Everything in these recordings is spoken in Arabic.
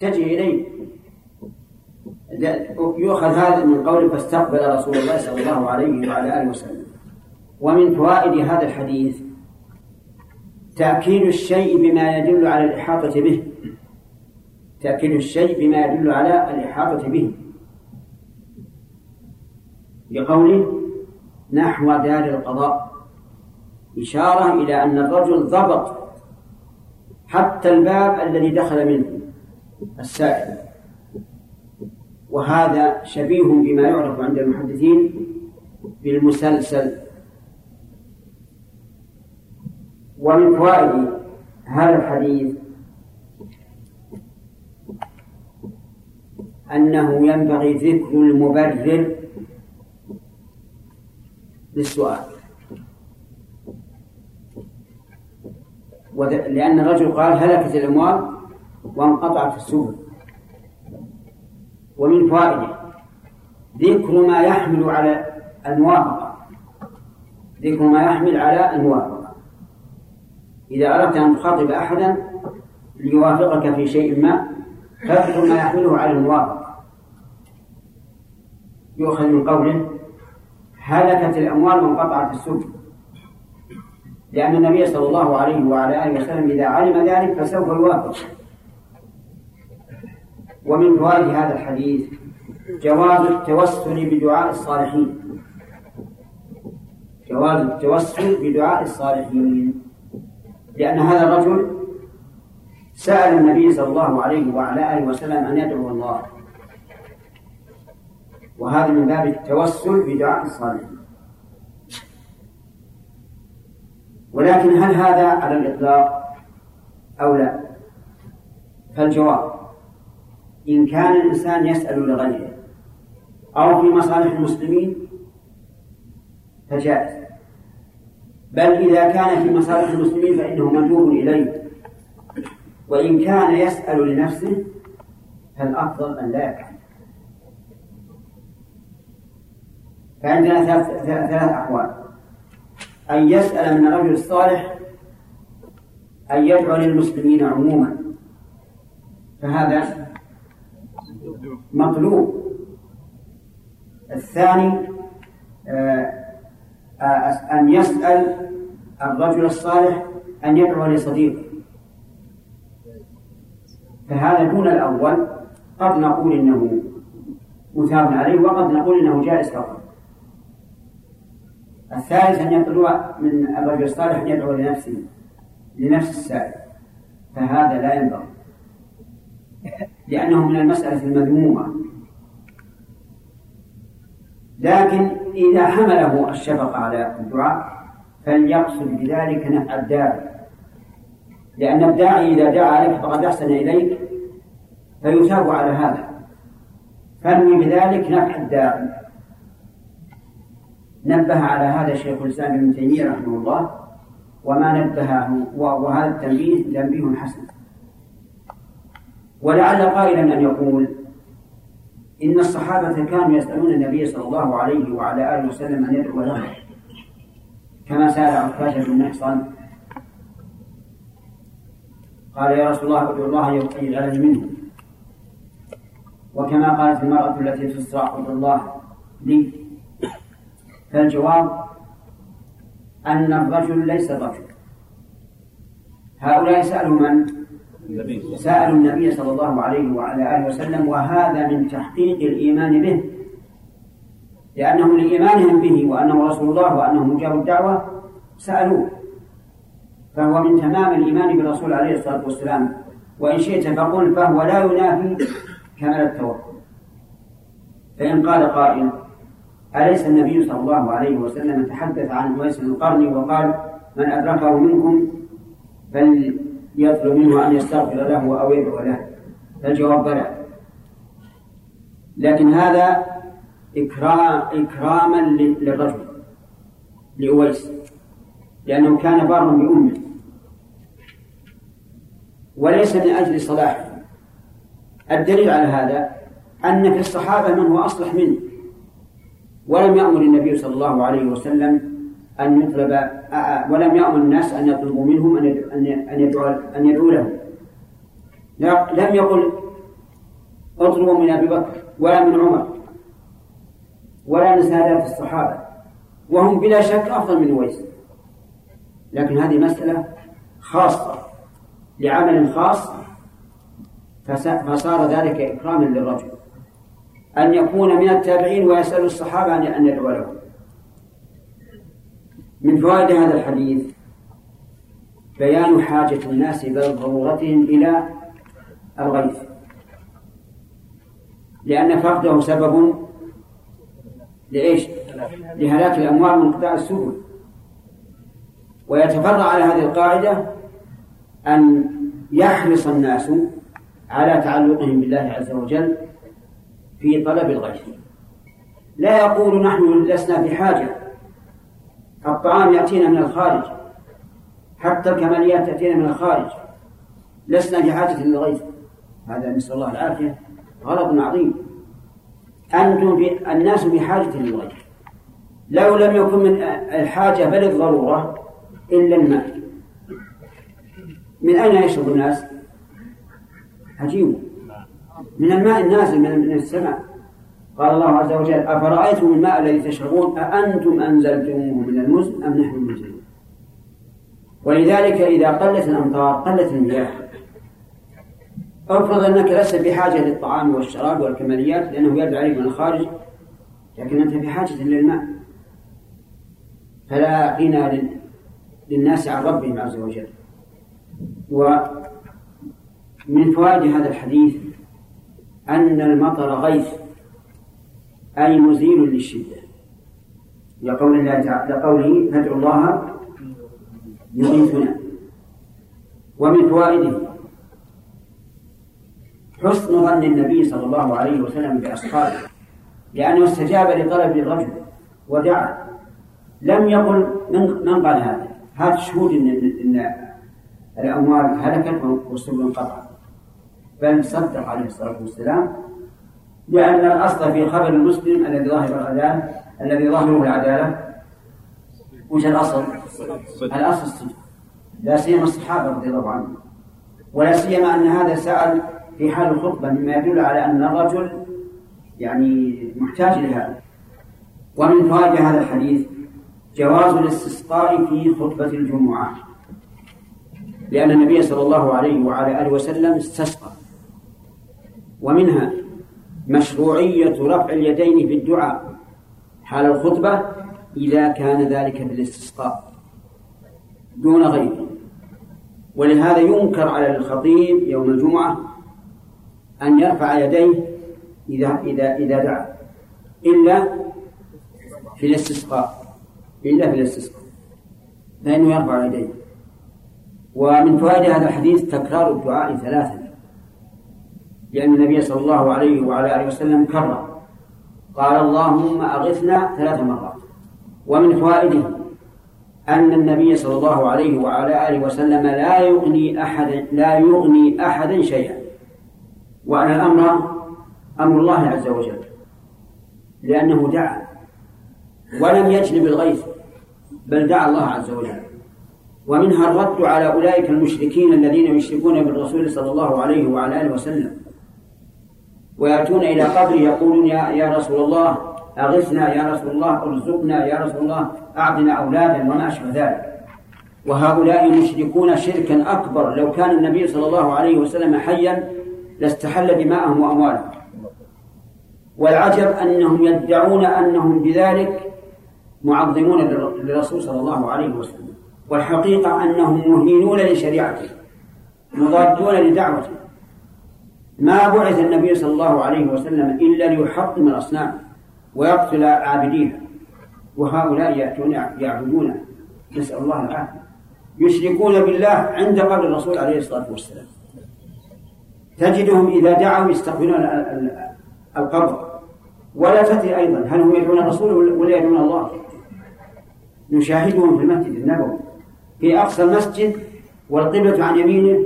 تجي إليه يؤخذ هذا من قوله فاستقبل رسول الله صلى الله عليه وعلى آله وسلم. ومن فوائد هذا الحديث تأكيد الشيء بما يدل على الإحاطة به. تأكيد الشيء بما يدل على الإحاطة به. لقوله نحو دار القضاء. إشارة إلى أن الرجل ضبط حتى الباب الذي دخل منه. السائل. وهذا شبيه بما يعرف عند المحدثين بالمسلسل. ومن فوائد هذا الحديث أنه ينبغي ذكر المبرر للسؤال. لأن الرجل قال هلكت الأموال وانقطعت السبل. ومن فوائده ذكر ما يحمل على الموافقة. ذكر ما يحمل على الموافقة. إذا أردت أن تخاطب أحدا ليوافقك في شيء ما فاذكر ما يحمله على الموافقة. يؤخذ من قوله هلكت الأموال وانقطعت السبل. لأن النبي صلى الله عليه وعلى آله وسلم إذا علم ذلك فسوف يوافق. ومن فوائد هذا الحديث جواز التوسل بدعاء الصالحين. جواز التوسل بدعاء الصالحين. لأن هذا الرجل سأل النبي صلى الله عليه وعلى آله وسلم أن يدعو الله. وهذا من باب التوسل بدعاء الصالحين. ولكن هل هذا على الإطلاق أو لا؟ فالجواب إن كان الإنسان يسأل لغيره أو في مصالح المسلمين فجائز. بل إذا كان في مصالح المسلمين فإنه مندوب إليه. وإن كان يسأل لنفسه فالأفضل أن لا يفعل. فعندنا ثلاث ثلاث أحوال أن يسأل من الرجل الصالح أن يدعو للمسلمين عموما. فهذا مطلوب. الثاني آه، أن يسأل الرجل الصالح أن يدعو لصديقه فهذا دون الأول. قد نقول إنه مثاب عليه وقد نقول إنه جائز فقط. الثالث أن يطلب من الرجل الصالح أن يدعو لنفسه لنفس السائل. فهذا لا ينبغي. لأنه من المسألة المذمومة. لكن إذا حمله الشفقة على الدعاء فليقصد بذلك نفع الداعي. لأن الداعي إذا دعا عليك فقد أحسن إليك فيثاب على هذا. فانوي بذلك نفع الداعي. نبه على هذا شيخ الإسلام ابن تيمية رحمه الله وما نبهه وهذا التنبيه تنبيه حسن. ولعل قائلا أن يقول إن الصحابة كانوا يسألون النبي صلى الله عليه وعلى آله وسلم أن يدعو لهم كما سأل عكاشة بن محصن قال يا رسول الله ادعو الله يجعلني منه. وكما قالت المرأة التي في الصراع ادعو الله لي. فالجواب أن الرجل ليس رجل. هؤلاء سألوا من؟ سألوا النبي صلى الله عليه وعلى آله وسلم وهذا من تحقيق الإيمان به؟ لأنهم لإيمانهم به وأنه رسول الله وأنه مجاب الدعوة. سألوه فهو من تمام الإيمان بالرسول عليه الصلاة والسلام؟ وإن شئت فقل فهو لا ينافي كمال التوكل فإن قال قائل أليس النبي صلى الله عليه وسلم تحدث عن أويس القرن وقال من أدركه منكم فليطلب منه أن يستغفر له أو يدعو له. فالجواب بلى. لكن هذا إكرام إكراما للرجل لأويس لأنه كان بارا بأمه. وليس من أجل صلاحه الدليل على هذا أن في الصحابة من هو أصلح منه ولم يأمر النبي صلى الله عليه وسلم أن يطلب ولم يأمر الناس أن يطلبوا منهم أن أن يدعوا أن يدعوا له. لم يقل اطلبوا من أبي بكر ولا من عمر ولا من سادات الصحابة وهم بلا شك أفضل من ويس لكن هذه مسألة خاصة لعمل خاص فصار ذلك إكراما للرجل. أن يكون من التابعين ويسأل الصحابة أن يدعو له. من فوائد هذا الحديث بيان حاجة الناس بل ضرورتهم إلى الغيث لأن فقده سبب لإيش؟ لهلاك الأموال وانقطاع السبل ويتفرع على هذه القاعدة أن يحرص الناس على تعلقهم بالله عز وجل في طلب الغيث لا يقول نحن لسنا في حاجة. الطعام يأتينا من الخارج. حتى الكماليات تأتينا من الخارج. لسنا في حاجة للغيث. هذا نسأل الله العافية. غلط عظيم. أنتم في الناس بحاجة للغيث. لو لم يكن من الحاجة بل الضرورة إلا الماء. من أين يشرب الناس؟ عجيب من الماء النازل من السماء. قال الله عز وجل أفرأيتم الماء الذي تشربون؟ أأنتم أنزلتموه من المزن أم نحن المنزلون؟ ولذلك إذا قلت الأمطار قلت المياه. افرض أنك لست بحاجة للطعام والشراب والكماليات لأنه يرد عليك من الخارج لكن أنت بحاجة للماء. فلا غنى للناس عن ربهم عز وجل. ومن فوائد هذا الحديث أن المطر غيث. أي مزيل للشدة. لقول الله تعالى لقوله فادعوا الله يغيثنا ومن فوائده حسن ظن النبي صلى الله عليه وسلم بأصحابه لأنه استجاب لطلب الرجل ودعا. لم يقل من من قال هذا؟ هذا شهود ان ان الأموال هلكت والسبل انقطعت بل صدق عليه الصلاة والسلام لأن الأصل في خبر المسلم الذي ظاهر العداله الذي ظاهره العدالة. وش الأصل؟ الأصل الصدق. لا سيما الصحابة رضي الله عنهم. ولا سيما أن هذا سأل في حال الخطبة مما يدل على أن الرجل يعني محتاج لهذا ومن فوائد هذا الحديث جواز الاستسقاء في خطبة الجمعة. لأن النبي صلى الله عليه وعلى آله وسلم استسقى. ومنها مشروعية رفع اليدين في الدعاء حال الخطبة إذا كان ذلك في الاستسقاء دون غيره ولهذا ينكر على الخطيب يوم الجمعة أن يرفع يديه إذا إذا إذا دعا إلا في الاستسقاء إلا في الاستسقاء فإنه يرفع يديه. ومن فوائد هذا الحديث تكرار الدعاء ثلاثا. لأن النبي صلى الله عليه وعلى آله وسلم كرر. قال اللهم أغثنا ثلاث مرات. ومن فوائده أن النبي صلى الله عليه وعلى آله وسلم لا يغني أحدا لا يغني أحدا شيئا. وأن الأمر أمر الله عز وجل. لأنه دعا. ولم يجلب الغيث بل دعا الله عز وجل. ومنها الرد على أولئك المشركين الذين يشركون بالرسول صلى الله عليه وعلى آله وسلم. ويأتون إلى قبره يقولون يا, يا رسول الله أغثنا يا رسول الله أرزقنا يا رسول الله أعطنا أولادا وما أشبه ذلك. وهؤلاء مشركون شركا أكبر. لو كان النبي صلى الله عليه وسلم حيا لاستحل دماءهم وأموالهم. والعجب أنهم يدعون أنهم بذلك معظمون للرسول صلى الله عليه وسلم. والحقيقة أنهم مهينون لشريعته مضادون لدعوته. ما بعث النبي صلى الله عليه وسلم إلا ليحطم الأصنام ويقتل عابديها وهؤلاء يأتون يعبدون نسأل الله العافية. يشركون بالله عند قبر الرسول عليه الصلاة والسلام. تجدهم إذا دعوا يستقبلون القبر. ولا تدري أيضا هل هم يدعون الرسول ولا يدعون الله. نشاهدهم في المسجد النبوي في أقصى المسجد والقبلة عن يمينه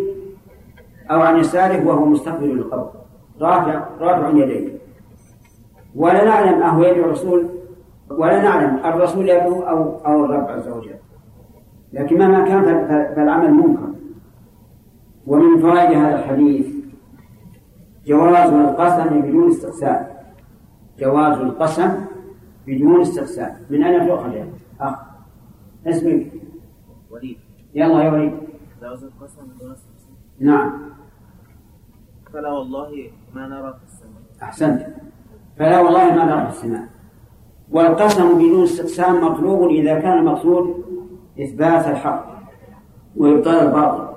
أو عن يساره وهو مستقبل للقبر رافع رافع يديه. ولا نعلم أهو يدعو الرسول ولا نعلم الرسول يدعو أو أو الرب عز وجل. لكن مهما كان فالعمل منكر. ومن فوائد هذا الحديث جواز القسم بدون استقسام. جواز القسم بدون استقسام. من أين تؤخذ يا أخ اسمك؟ وليد. يلا يا وليد. جواز القسم بدون استقسام؟ نعم. فلا والله ما نرى في السماء. أحسنت. فلا والله ما نرى في السماء. والقسم بدون استقسام مطلوب إذا كان المقصود إثبات الحق وإبطال الباطل.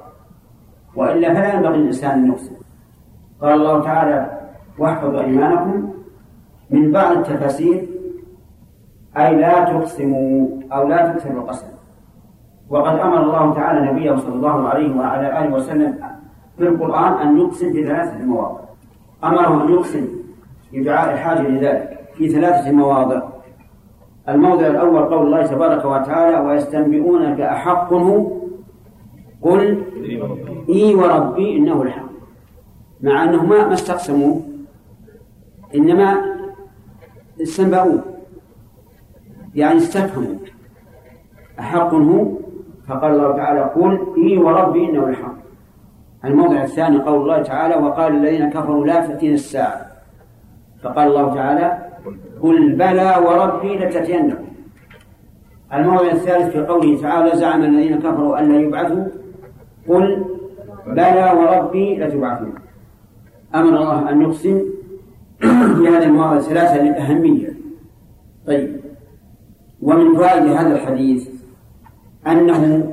وإلا فلا ينبغي للإنسان أن يقسم. قال الله تعالى واحفظوا أيمانكم من بعض التفاسير أي لا تقسموا أو لا تكسروا القسم. وقد أمر الله تعالى نبيه صلى الله عليه وعلى آله وسلم في القرآن أن يقسم في ثلاثة مواضع. أمره أن يقسم بدعاء الحاجة لذلك في ثلاثة مواضع. الموضع الأول قول الله تبارك وتعالى ويستنبئونك أحق قل إي وربي إنه الحق. مع أنه ما استقسموا إنما استنبأوه يعني استفهموا. أحق هو فقال الله تعالى قل إي وربي إنه الحق. الموضع الثاني قول الله تعالى وقال الذين كفروا لا تأتينا الساعة. فقال الله تعالى قل بلى وربي لتأتينكم. الموضع الثالث في قوله تعالى زعم الذين كفروا أن لا يبعثوا. قل بلى وربي لتبعثون. أمر الله أن يقسم في هذه المواضع الثلاثة للأهمية طيب. ومن فوائد هذا الحديث أنه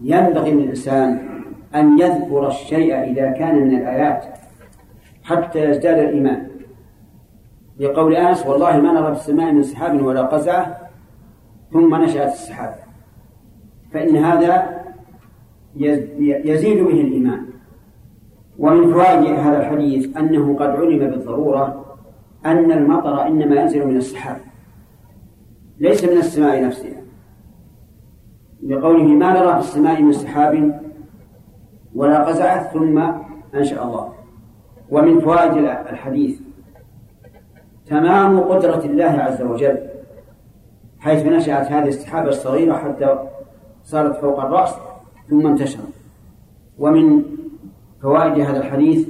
ينبغي للإنسان أن يذكر الشيء إذا كان من الآيات حتى يزداد الإيمان. لقول أنس والله ما نرى في السماء من سحاب ولا قزعة ثم نشأت السحاب. فإن هذا يزيد به الإيمان. ومن فوائد هذا الحديث أنه قد علم بالضرورة أن المطر إنما ينزل من السحاب ليس من السماء نفسها. لقوله ما نرى في السماء من سحاب ولا قزعة ثم أنشأ الله. ومن فوائد الحديث تمام قدرة الله عز وجل حيث نشأت هذه السحابة الصغيرة حتى صارت فوق الرأس ثم انتشرت. ومن فوائد هذا الحديث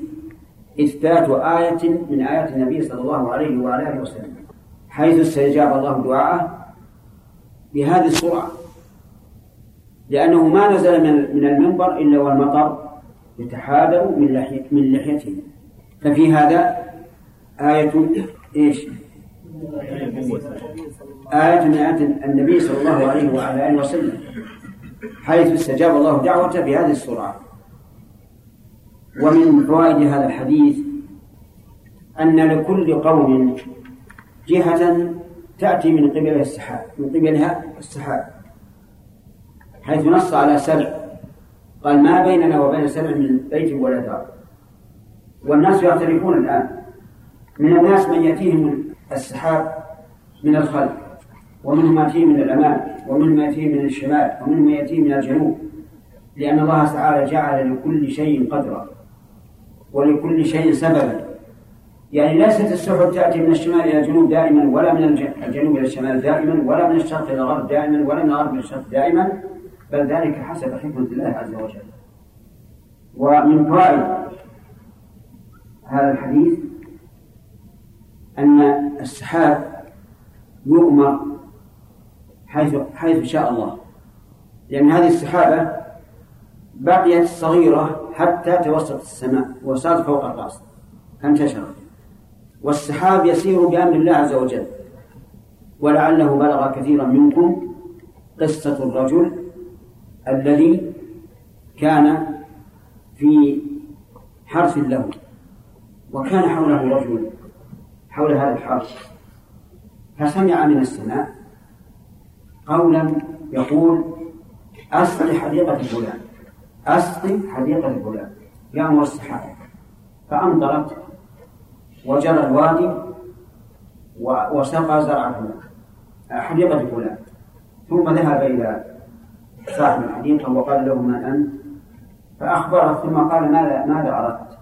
إثبات آية من آيات النبي صلى الله عليه وعلى آله وسلم حيث استجاب الله دعاءه بهذه السرعة. لأنه ما نزل من المنبر إلا والمطر يتحادر من لحية من لحيته. ففي هذا آية إيش؟ آية من آيات النبي صلى الله عليه وعلى آله وسلم حيث استجاب الله دعوته بهذه السرعة ومن فوائد هذا الحديث أن لكل قوم جهة تأتي من قبلها السحاب من قبلها السحاب. حيث نص على سبع. قال ما بيننا وبين سبع من بيت ولا دار. والناس يعترفون الآن. من الناس من يأتيهم السحاب من الخلف ومنهم يأتيه من الأمام ومنهم يأتيه من الشمال ومنهم يأتيه من الجنوب. لأن الله تعالى جعل لكل شيء قدرا ولكل شيء سببا. يعني ليست السحب تأتي من الشمال إلى الجنوب دائما ولا من الجنوب إلى الشمال دائما ولا من الشرق إلى الغرب دائما ولا من الغرب إلى الشرق دائما. بل ذلك حسب حكمة الله عز وجل. ومن فوائد هذا الحديث أن السحاب يؤمر حيث حيث شاء الله. لأن هذه السحابة بقيت صغيرة حتى توسط السماء وصارت فوق الرأس. فانتشرت. والسحاب يسير بأمر الله عز وجل. ولعله بلغ كثيرا منكم قصة الرجل الذي كان في حرث له وكان حوله رجل حول هذا الحرث فسمع من السماء قولا يقول أسقي حديقة فلان أسقي حديقة فلان يأمر السحاب فأمطرت وجرى الوادي وسقى زرع فلان حديقة فلان ثم ذهب إلى صاحب الحديقة وقال له من أنت فأخبره ثم قال ماذا ماذا أردت؟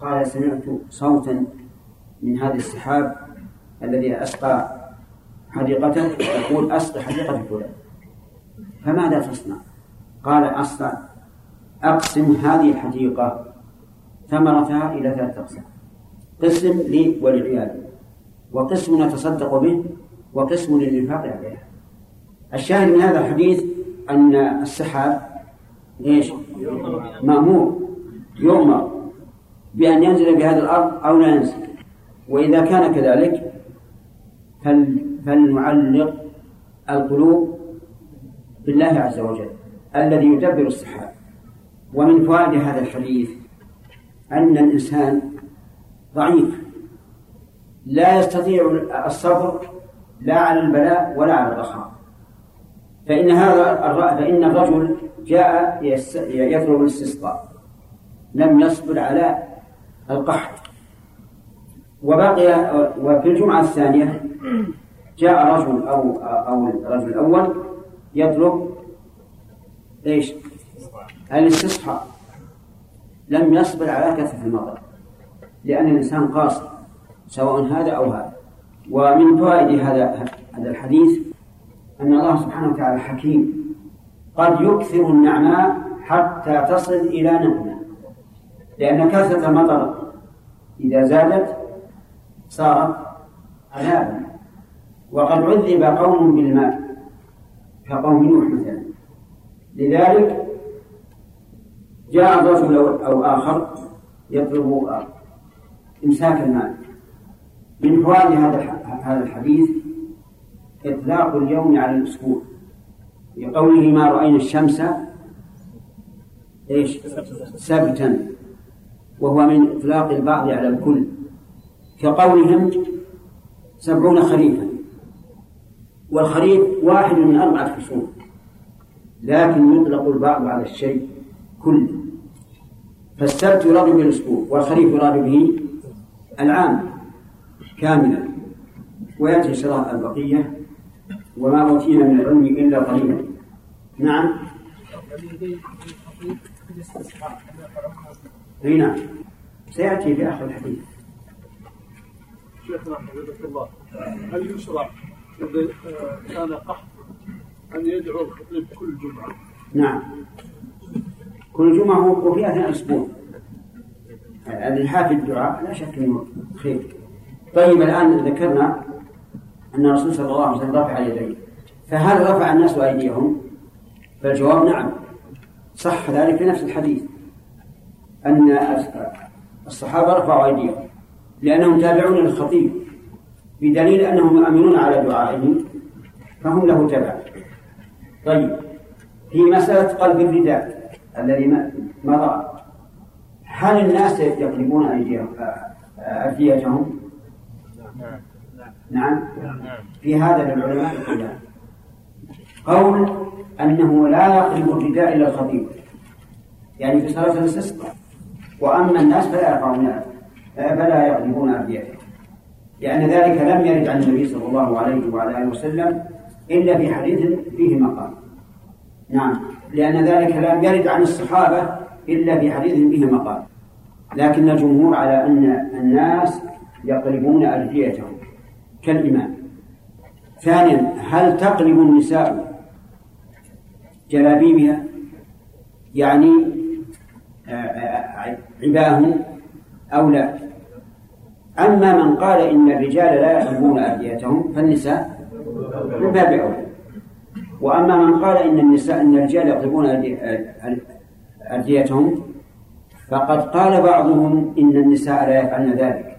قال سمعت صوتا من هذه السحاب الذي أسقى حديقته يقول أسقي حديقة فلان. فماذا تصنع؟ قال أصنع أقسم هذه الحديقة ثمرتها إلى ثلاثة أقسام. قسم لي ولعيالي. وقسم نتصدق به وقسم للإنفاق عليها. الشاهد من هذا الحديث أن السحاب إيش؟ مأمور. يؤمر بأن ينزل بهذه الأرض أو لا ينزل. وإذا كان كذلك فلنعلق القلوب بالله عز وجل الذي يدبر السحاب. ومن فوائد هذا الحديث أن الإنسان ضعيف. لا يستطيع الصبر لا على البلاء ولا على الرخاء. فإن هذا فإن الرجل جاء يطلب الاستسقاء. لم يصبر على القحط. وبقي وفي الجمعة الثانية جاء رجل أو أو الرجل الأول يطلب إيش؟ الاستصحاء لم يصبر على كثرة المطر لأن الإنسان قاصر سواء هذا أو هذا. ومن فوائد هذا هذا الحديث أن الله سبحانه وتعالى حكيم. قد يكثر النعماء حتى تصل إلى نعمة. لأن كثرة المطر إذا زادت صارت عذابا. وقد عذب قوم بالماء كقوم نوح مثلا. لذلك جاء رجل أو آخر يطلب إمساك المال من فوائد هذا هذا الحديث إطلاق اليوم على الأسبوع. لقوله ما رأينا الشمس إيش؟ سبتا وهو من إطلاق البعض على الكل. كقولهم سبعون خريفا. والخريف واحد من أربعة فصول لكن يطلق البعض على الشيء كله. فالسبت يراد به الأسبوع والخريف يراد به العام كاملا. ويأتي شراء البقية. وما أوتينا من العلم إلا قليلا نعم. أي نعم. سيأتي في آخر الحديث. شيخنا حفظك الله. هل يشرع إذا كان قحط أن يدعو الخطيب كل جمعة؟ نعم. كل جمعة وفي أثناء الأسبوع. الإلحاح في الدعاء لا شك أنه خير. طيب الآن ذكرنا أن الرسول صلى الله عليه وسلم رفع يديه. فهل رفع الناس أيديهم؟ فالجواب نعم. صح ذلك في نفس الحديث. أن الصحابة رفعوا أيديهم. لأنهم تابعون للخطيب. بدليل أنهم يؤمنون على دعائه فهم له تبع. طيب. في مسألة قلب الرداء الذي مضى. هل الناس يقلبون أيديهم أفئدتهم؟ نعم. في هذا للعلماء الكلام قول أنه لا يقلب الرداء إلى الخطيب. يعني في صلاة الاستسقاء. وأما الناس فلا يقعون فلا يقلبون أفئدتهم لأن ذلك لم يرد عن النبي صلى الله عليه وعلى آله وسلم إلا في حديث فيه مقال نعم. لأن ذلك لم يرد عن الصحابة إلا في حديث فيه مقال لكن الجمهور على أن الناس يقلبون ألفيتهم. كالإمام. ثانيا هل تقلب النساء جلابيبها؟ يعني آه، آه، عباهم أو لا؟ أما من قال إن الرجال لا يقلبون ألفيتهم فالنساء من باب أولى وأما من قال إن النساء إن الرجال يقلبون ألفيتهم فقد قال بعضهم إن النساء لا يفعلن ذلك.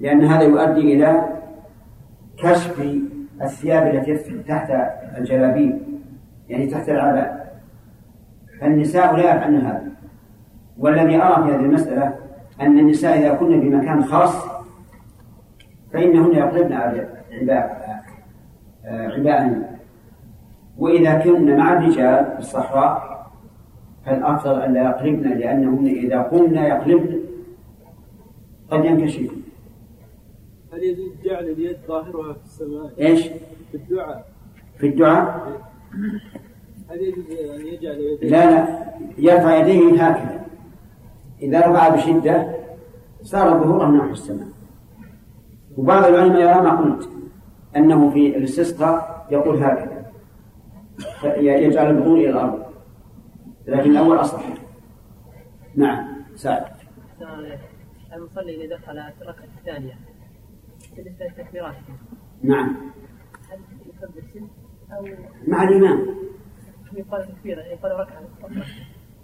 لأن هذا يؤدي إلى كشف الثياب التي تحت الجلابيب يعني تحت العباء. فالنساء لا يفعلن هذا والذي أرى في هذه المسألة أن النساء إذا كن في مكان خاص فإنهن يقلبن عباء عباء. وإذا كن مع الرجال في الصحراء فالأفضل أن لا يقلبن لأنهن إذا قمنا يقلبن قد ينكشفن هل يجوز جعل اليد ظاهرها في السماء؟ إيش؟ في الدعاء. في الدعاء؟ هل يجوز أن يجعل يديه. لا لا. يرفع يديه هكذا. إذا رفع بشدة صار ظهوره نحو السماء. وبعض العلماء يرى ما قلت أنه في الاستسقاء يقول هكذا. يجعل البطون إلى الأرض. لكن الأول أصح. نعم سعد. المصلي إذا دخل الركعة الثانية. نعم. هل يكبر أو مع الإمام. يقال تكبيرة يقال؟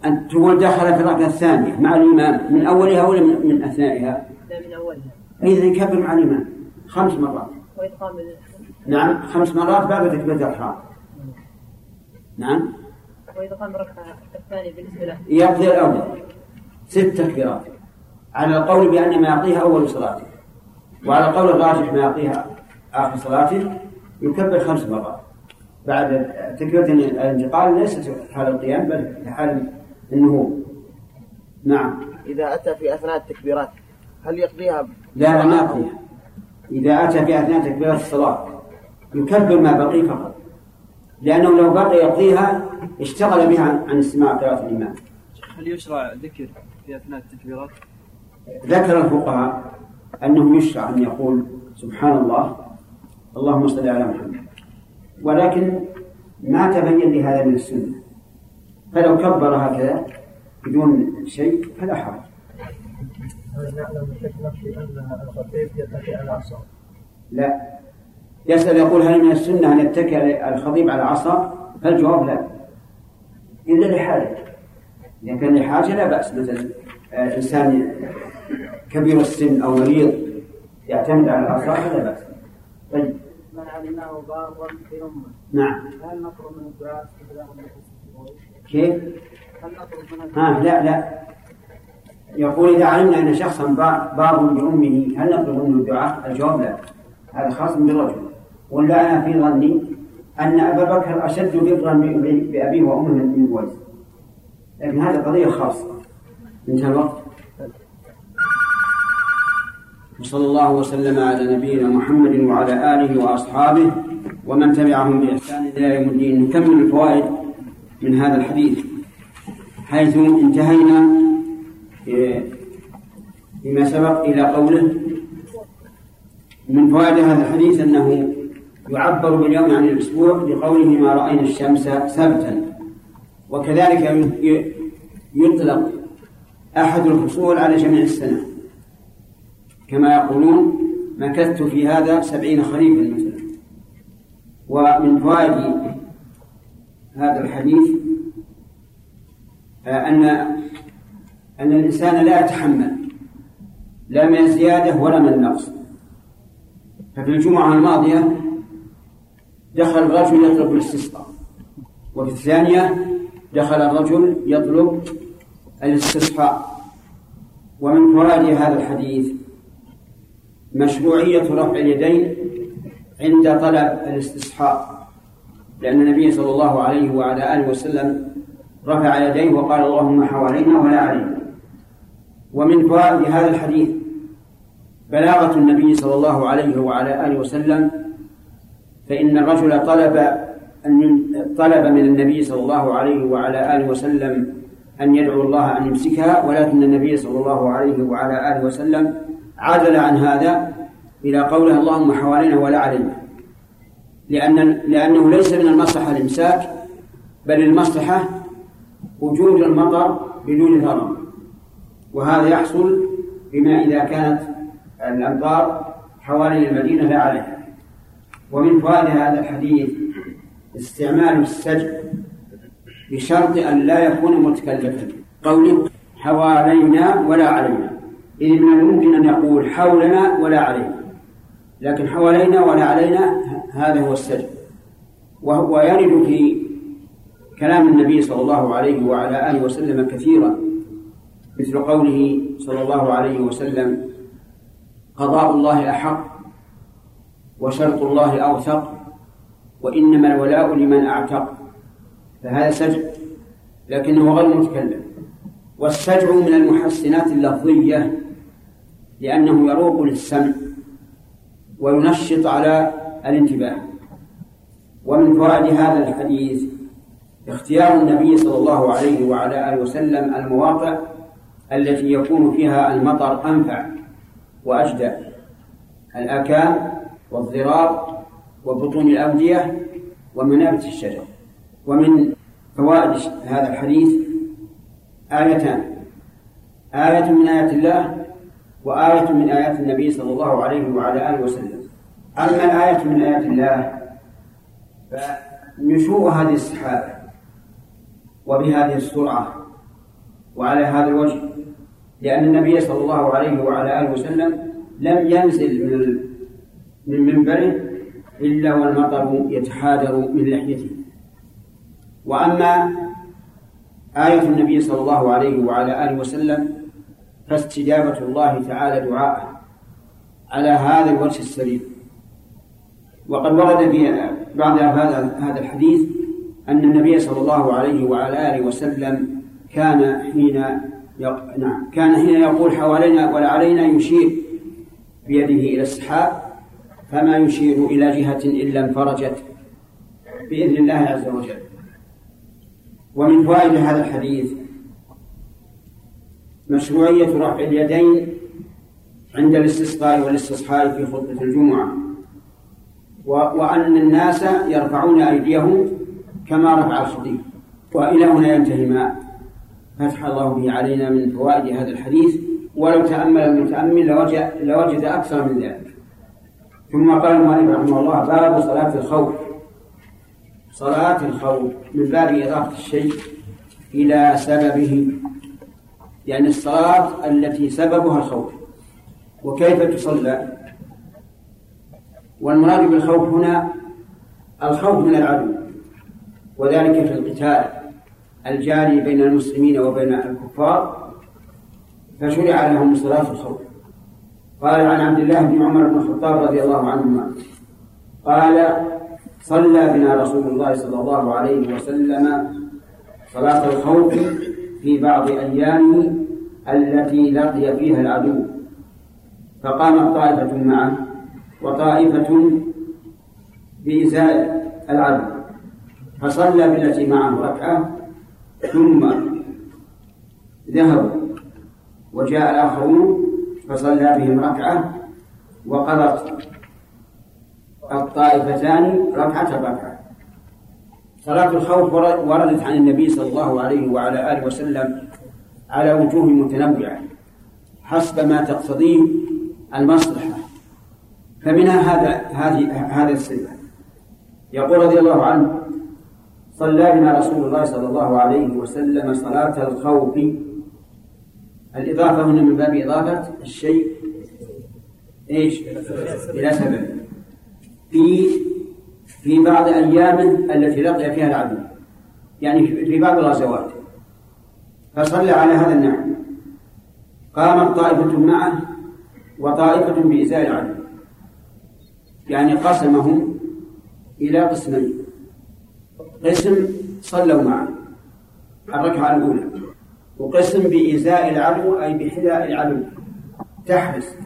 أن تقول دخل في الركعة الثانية. مع الإمام. من أولها ولا من, من أثنائها؟ لا من أولها إذا يكبر مع الإمام. خمس مرات. وإدغام نعم. خمس مرات بعد تكبيرة الإحرام نعم. وإدغام الركعة الثانية بالنسبة له يقضي الأول. ست تكبيرات على القول بأن ما يعطيها أول صلاته. وعلى القول الراجح ما يعطيها آخر صلاته يكبر خمس مرات. بعد تكبيرة الانتقال ليست حال القيام بل حال النهوض نعم. إذا أتى في أثناء التكبيرات هل يقضيها؟ لا لا ما يقضيها. إذا أتى في أثناء تكبيرة الصلاة يكبر ما بقي فقط. لأنه لو بقي يقضيها اشتغل بها عن استماع قراءة الإمام هل يشرع ذكر في أثناء التكبيرات؟ ذكر الفقهاء. أنه يشرع أن يقول سبحان الله اللهم صل على محمد. ولكن ما تبين لي هذا من السنة. فلو كبر هكذا بدون شيء فلا حرج. لا. يسأل يقول هل من السنة أن يتكئ الخطيب على عصا؟ فالجواب لا. إلا لحاجة. إذا كان لحاجة لا بأس. مثلا آه، إنسان كبير السن أو مريض يعتمد على العصا فلا بأس. طيب. من علمناه بارا في أمة. نعم. هل نطلب من الدعاء كيف؟ هل نطلب من ها لا لا. يقول إذا علمنا أن شخصا بار بأمه هل نطلب منه الدعاء؟ الجواب لا. هذا خاص بالرجل. ولا أنا في ظني أن أبا بكر أشد برا بأبيه وأمه من أويس لكن هذه قضية خاصة. انتهى الوقت وصلى الله وسلم على نبينا محمد وعلى آله وأصحابه ومن تبعهم بإحسان إلى يوم الدين. نكمل الفوائد من هذا الحديث. حيث انتهينا إيه، فيما سبق إلى قوله. من فوائد هذا الحديث أنه يعبر باليوم عن الأسبوع بقوله ما رأينا الشمس سبتا. وكذلك يطلق أحد الفصول على جميع السنة. كما يقولون مكثت في هذا سبعين خريفا مثلا. ومن فوائد هذا الحديث آه، أن أن الإنسان لا يتحمل لا من الزيادة ولا من النقص. ففي الجمعة الماضية دخل الرجل يطلب الاستسقاء وفي الثانية دخل الرجل يطلب الاستصحاء ومن فوائد هذا الحديث مشروعية رفع اليدين عند طلب الاستصحاء لأن النبي صلى الله عليه وعلى آله وسلم رفع يديه وقال اللهم حوالينا ولا علينا. ومن فوائد هذا الحديث بلاغة النبي صلى الله عليه وعلى آله وسلم فإن الرجل طلب أن طلب من النبي صلى الله عليه وعلى آله وسلم أن يدعو الله أن يمسكها ولكن النبي صلى الله عليه وعلى آله وسلم عدل عن هذا إلى قوله اللهم حوالينا ولا علينا لأن لأنه ليس من المصلحة الإمساك بل المصلحة وجود المطر بدون ضرر. وهذا يحصل بما إذا كانت الأمطار حوالي المدينة لا عليها ومن فوائد هذا الحديث استعمال السجع بشرط أن لا يكون متكلفا. قوله حوالينا ولا علينا إذ من الممكن أن يقول حولنا ولا علينا. لكن حوالينا ولا علينا هذا هو السجع وهو يرد في كلام النبي صلى الله عليه وعلى آله وسلم كثيرا مثل قوله صلى الله عليه وسلم قضاء الله أحق وشرط الله أوثق وإنما الولاء لمن أعتق. فهذا سجع لكنه غير متكلم. والسجع من المحسنات اللفظية لأنه يروق للسمع وينشط على الانتباه. ومن فوائد هذا الحديث اختيار النبي صلى الله عليه وعلى آله وسلم المواقع التي يكون فيها المطر أنفع وأجدى الأكام والضراب وبطون الأودية ومنابت الشجر. ومن فوائد هذا الحديث آيتان آية من آيات الله وآية من آيات النبي صلى الله عليه وعلى آله وسلم. أما الآية من آيات الله فنشوء هذه السحابة وبهذه السرعة وعلى هذا الوجه لأن النبي صلى الله عليه وعلى آله وسلم لم ينزل من من منبره إلا والمطر يتحادر من لحيته. وأما آية النبي صلى الله عليه وعلى آله وسلم فاستجابة الله تعالى دعاءه على هذا الوجه السليم. وقد ورد في بعض هذا هذا الحديث أن النبي صلى الله عليه وعلى آله وسلم كان حين يق... نعم كان حين يقول حوالينا ولا علينا يشير بيده إلى السحاب فما يشير إلى جهة إلا انفرجت بإذن الله عز وجل. ومن فوائد هذا الحديث مشروعية رفع اليدين عند الاستسقاء والاستصحاء في خطبة الجمعة. وأن الناس يرفعون أيديهم كما رفع الخطيب. وإلى هنا ينتهي ما فتح الله به علينا من فوائد هذا الحديث. ولو تأمل المتأمل لوجد, لوجد أكثر من ذلك. ثم قال المؤلف رحمه الله باب صلاة الخوف. صلاة الخوف من باب إضافة الشيء إلى سببه. يعني الصلاة التي سببها الخوف. وكيف تصلى؟ والمراد بالخوف هنا الخوف من العدو وذلك في القتال الجاري بين المسلمين وبين الكفار فشرع لهم صلاة الخوف. قال عن عبد الله بن عمر بن الخطاب رضي الله عنهما قال صلى بنا رسول الله صلى الله عليه وسلم صلاة الخوف في بعض أيامه التي لقي فيها العدو. فقامت طائفة معه وطائفة بإزاء العدو. فصلى بالتي معه ركعة ثم ذهبوا وجاء الآخرون فصلى بهم ركعة وقضت الطائفتان ركعة ركعة. صلاة الخوف وردت عن النبي صلى الله عليه وعلى آله وسلم على وجوه متنوعة. حسب ما تقتضيه المصلحة. فمنها هذا هذه هذا السنة يقول رضي الله عنه صلى بنا رسول الله صلى الله عليه وسلم صلاة الخوف. الإضافة هنا من باب إضافة الشيء إيش؟ إلى سبب. في في بعض أيامه التي لقي فيها العدو. يعني في بعض الغزوات. فصلى على هذا النحو قامت طائفة معه وطائفة بإزاء العدو. يعني قسمهم إلى قسمين. قسم صلوا معه. الركعة الأولى. وقسم بإزاء العدو أي بحذاء العدو. تحرس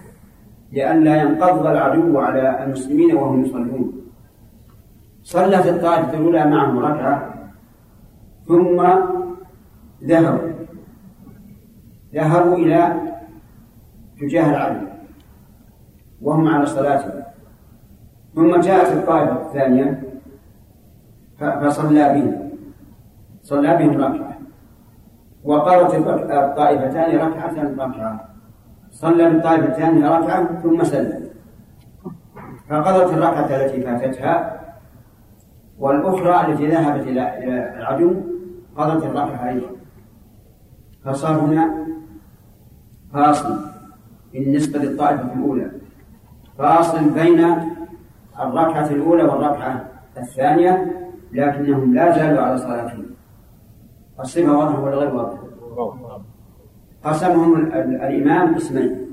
لئلا ينقض العدو على المسلمين وهم يصلون. صلت الطائفة الأولى معهم ركعة ثم ذهبوا ذهبوا إلى تجاه العدو وهم على صلاتهم ثم جاءت الطائفة الثانية فصلى بهم. صلى بهم ركعة. وقالت الطائفتان ركعة ركعة. صلى بالطائفتان ركعة ثم سلم. فقضت الركعة التي فاتتها والأخرى التي ذهبت إلى العدو قضت الركعة أيضا فصار هنا فاصل بالنسبة للطائفة الأولى. فاصل بين الركعة الأولى والركعة الثانية لكنهم لا زالوا على صلاتهم. الصفة واضحة ولا غير واضحة؟ قسمهم الإمام قسمين.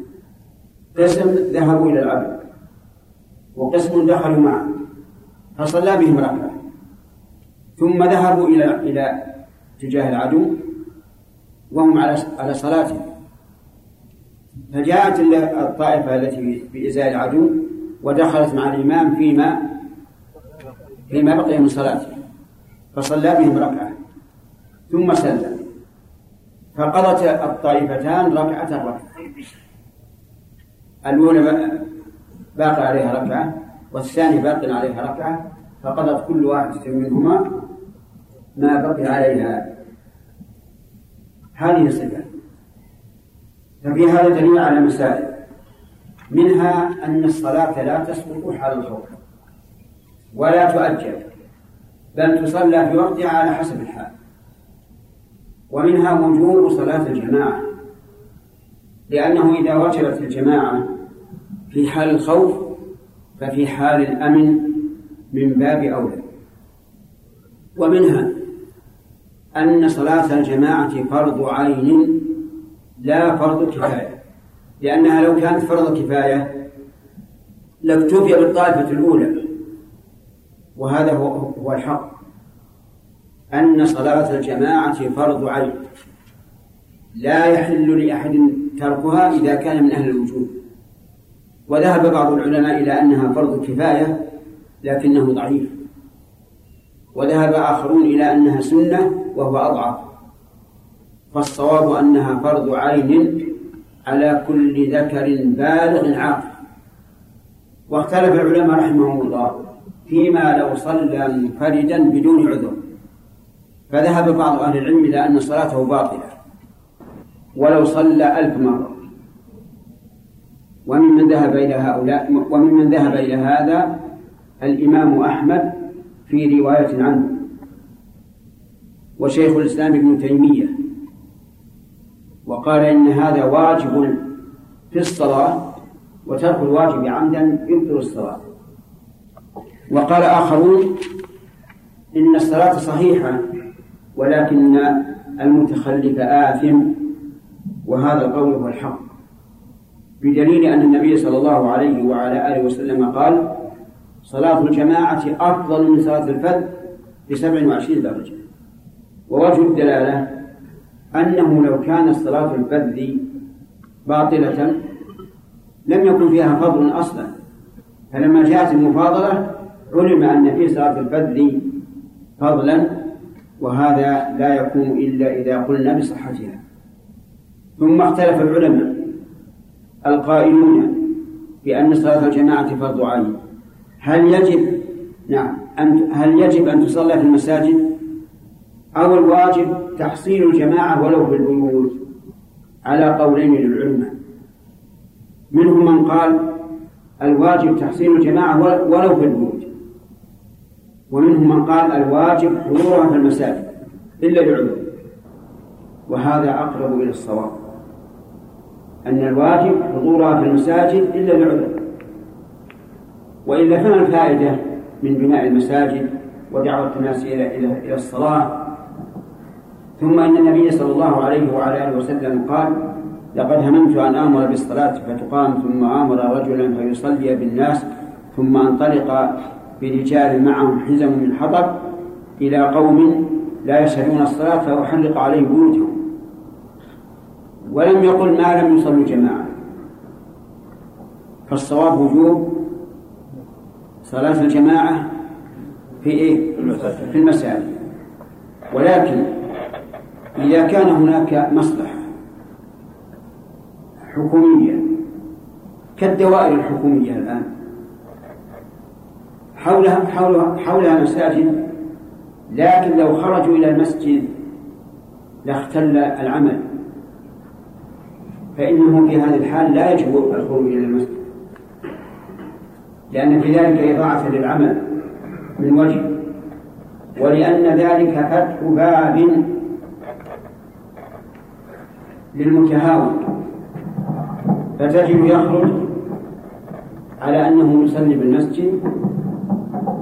قسم ذهبوا إلى العبد وقسم دخلوا معه. فصلى بهم ركعة ثم ذهبوا إلى إلى اتجاه العدو وهم على على صلاتهم فجاءت الطائفة التي بإزاء العدو ودخلت مع الإمام فيما فيما بقي من صلاته. فصلى بهم ركعة. ثم سلم. فقضت الطائفتان ركعة ركعة الأولى باقي عليها ركعة. والثاني باق عليها ركعة فقضت كل واحدة منهما ما بقي عليها. هذه الصفة ففي هذا دليل على مسائل. منها أن الصلاة لا تسقط حال الخوف ولا تؤجل بل تصلى في وقتها على حسب الحال. ومنها وجوب صلاة الجماعة لأنه إذا وجبت الجماعة في حال الخوف ففي حال الأمن من باب أولى. ومنها أن صلاة الجماعة فرض عين لا فرض كفاية لأنها لو كانت فرض كفاية لاكتفي بالطائفة الأولى. وهذا هو هو الحق. أن صلاة الجماعة فرض عين لا يحل لأحد تركها إذا كان من أهل الوجود. وذهب بعض العلماء إلى أنها فرض كفاية لكنه ضعيف. وذهب آخرون إلى أنها سنة وهو أضعف. فالصواب أنها فرض عين على كل ذكر بالغ عاقل. واختلف العلماء رحمهم الله فيما لو صلى منفردا بدون عذر. فذهب بعض أهل العلم إلى أن صلاته باطلة ولو صلى ألف مرة. وممن ذهب إلى هؤلاء وممن ذهب إلى هذا الإمام أحمد في رواية عنه وشيخ الإسلام ابن تيمية وقال إن هذا واجب في الصلاة وترك الواجب عمدا يبطل الصلاة. وقال آخرون إن الصلاة صحيحة ولكن المتخلف آثم وهذا القول هو الحق. بدليل أن النبي صلى الله عليه وعلى آله وسلم قال صلاة الجماعة أفضل من صلاة الفذ بسبع وعشرين درجة. ووجه الدلالة أنه لو كانت صلاة الفذ باطلة لم يكن فيها فضل أصلا. فلما جاءت المفاضلة علم أن في صلاة الفذ فضلا وهذا لا يكون إلا إذا قلنا بصحتها. ثم اختلف العلماء القائلون بأن صلاة الجماعة فرض عين. هل يجب نعم أن هل يجب أن تصلى في المساجد؟ أو الواجب تحصيل الجماعة ولو في البيوت على قولين للعلماء. منهم من قال الواجب تحصيل الجماعة ولو في البيوت ومنهم من قال الواجب حضورها في المساجد إلا لعذر وهذا أقرب إلى الصواب. أن الواجب حضورها في المساجد إلا لعذر وإلا فما الفائدة من بناء المساجد ودعوة الناس إلى إلى إلى الصلاة؟ ثم إن النبي صلى الله عليه وعلى آله وسلم قال لقد هممت أن آمر بالصلاة فتقام ثم آمر رجلا فيصلي بالناس ثم أنطلق برجال معهم حزم من حطب إلى قوم لا يشهدون الصلاة فأحرق عليهم بيوتهم. ولم يقل ما لم يصلوا جماعة. فالصواب وجوب صلاة الجماعة في إيه؟ في المساجد. ولكن إذا كان هناك مصلحة حكومية كالدوائر الحكومية الآن حولها حولها حولها مساجد لكن لو خرجوا إلى المسجد لاختل العمل. فإنه في هذه الحال لا يجب الخروج إلى المسجد. لأن في ذلك إضاعة للعمل من وجه ولأن ذلك فتح باب للمتهاون. فتجد يخرج على أنه يصلي بالمسجد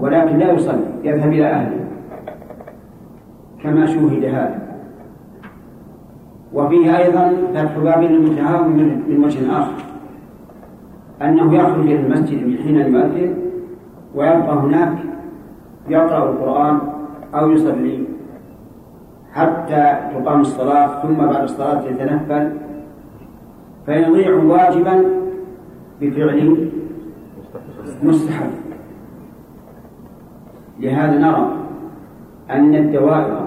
ولكن لا يصلي يذهب إلى أهله كما شوهد هذا. وفيه أيضا فتح باب للمتهاون من وجه آخر أنه يخرج إلى المسجد من حين يؤذن ويبقى هناك يقرأ القرآن أو يصلي حتى تقام الصلاة ثم بعد الصلاة يتنفل فيضيع واجبا بفعل مستحب. لهذا نرى أن الدوائر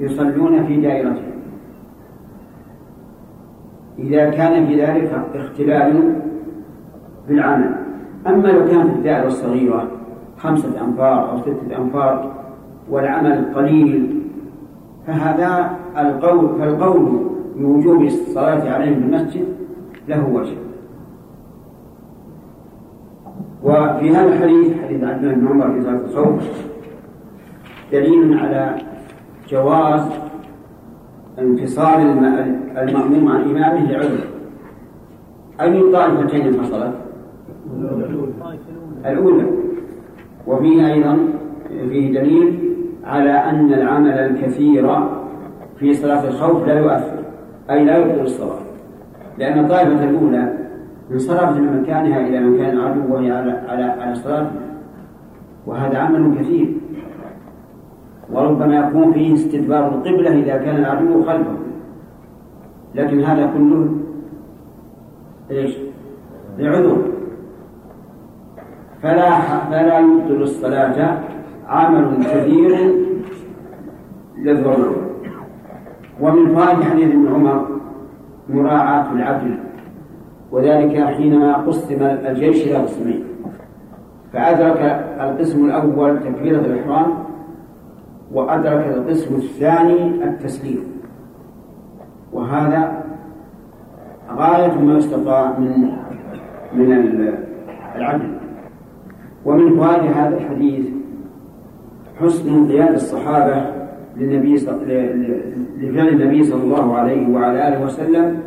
يصلون في دائرتهم. إذا كان في ذلك اختلال في العمل أما لو كانت الدائرة الصغيرة خمسة أنفار أو ستة أنفار والعمل قليل فهذا القول فالقول بوجوب الصلاة عليهم في المسجد له وجه. وفي هذا الحديث حديث عبد الله بن عمر في صلاة الخوف دليل على جواز انفصال المأموم عن إمامه لعذر. أي الطائفتين حصلت؟ الأولى. وفيه أيضا فيه دليل على أن العمل الكثير في صلاة الخوف لا يؤثر أي لا يبطل الصلاة. لأن الطائفة الأولى انصرفت من مكانها إلى مكان العدو وهي على على على صلاة وهذا عمل كثير. وربما يكون فيه استدبار القبلة إذا كان العدو خلفه. لكن هذا كله إيش؟ لعذر فلا فلا يبطل الصلاة عمل كثير للضرورة ومن فوائد حديث ابن عمر مراعاة العدل وذلك حينما قسم الجيش إلى قسمين فأدرك القسم الأول تكبيرة الإحرام وأدرك القسم الثاني التسليم. وهذا غاية ما يستطاع من من العدل. ومن فوائد هذا الحديث حسن انقياد الصحابة للنبي لفعل النبي صلى الله عليه وعلى آله وسلم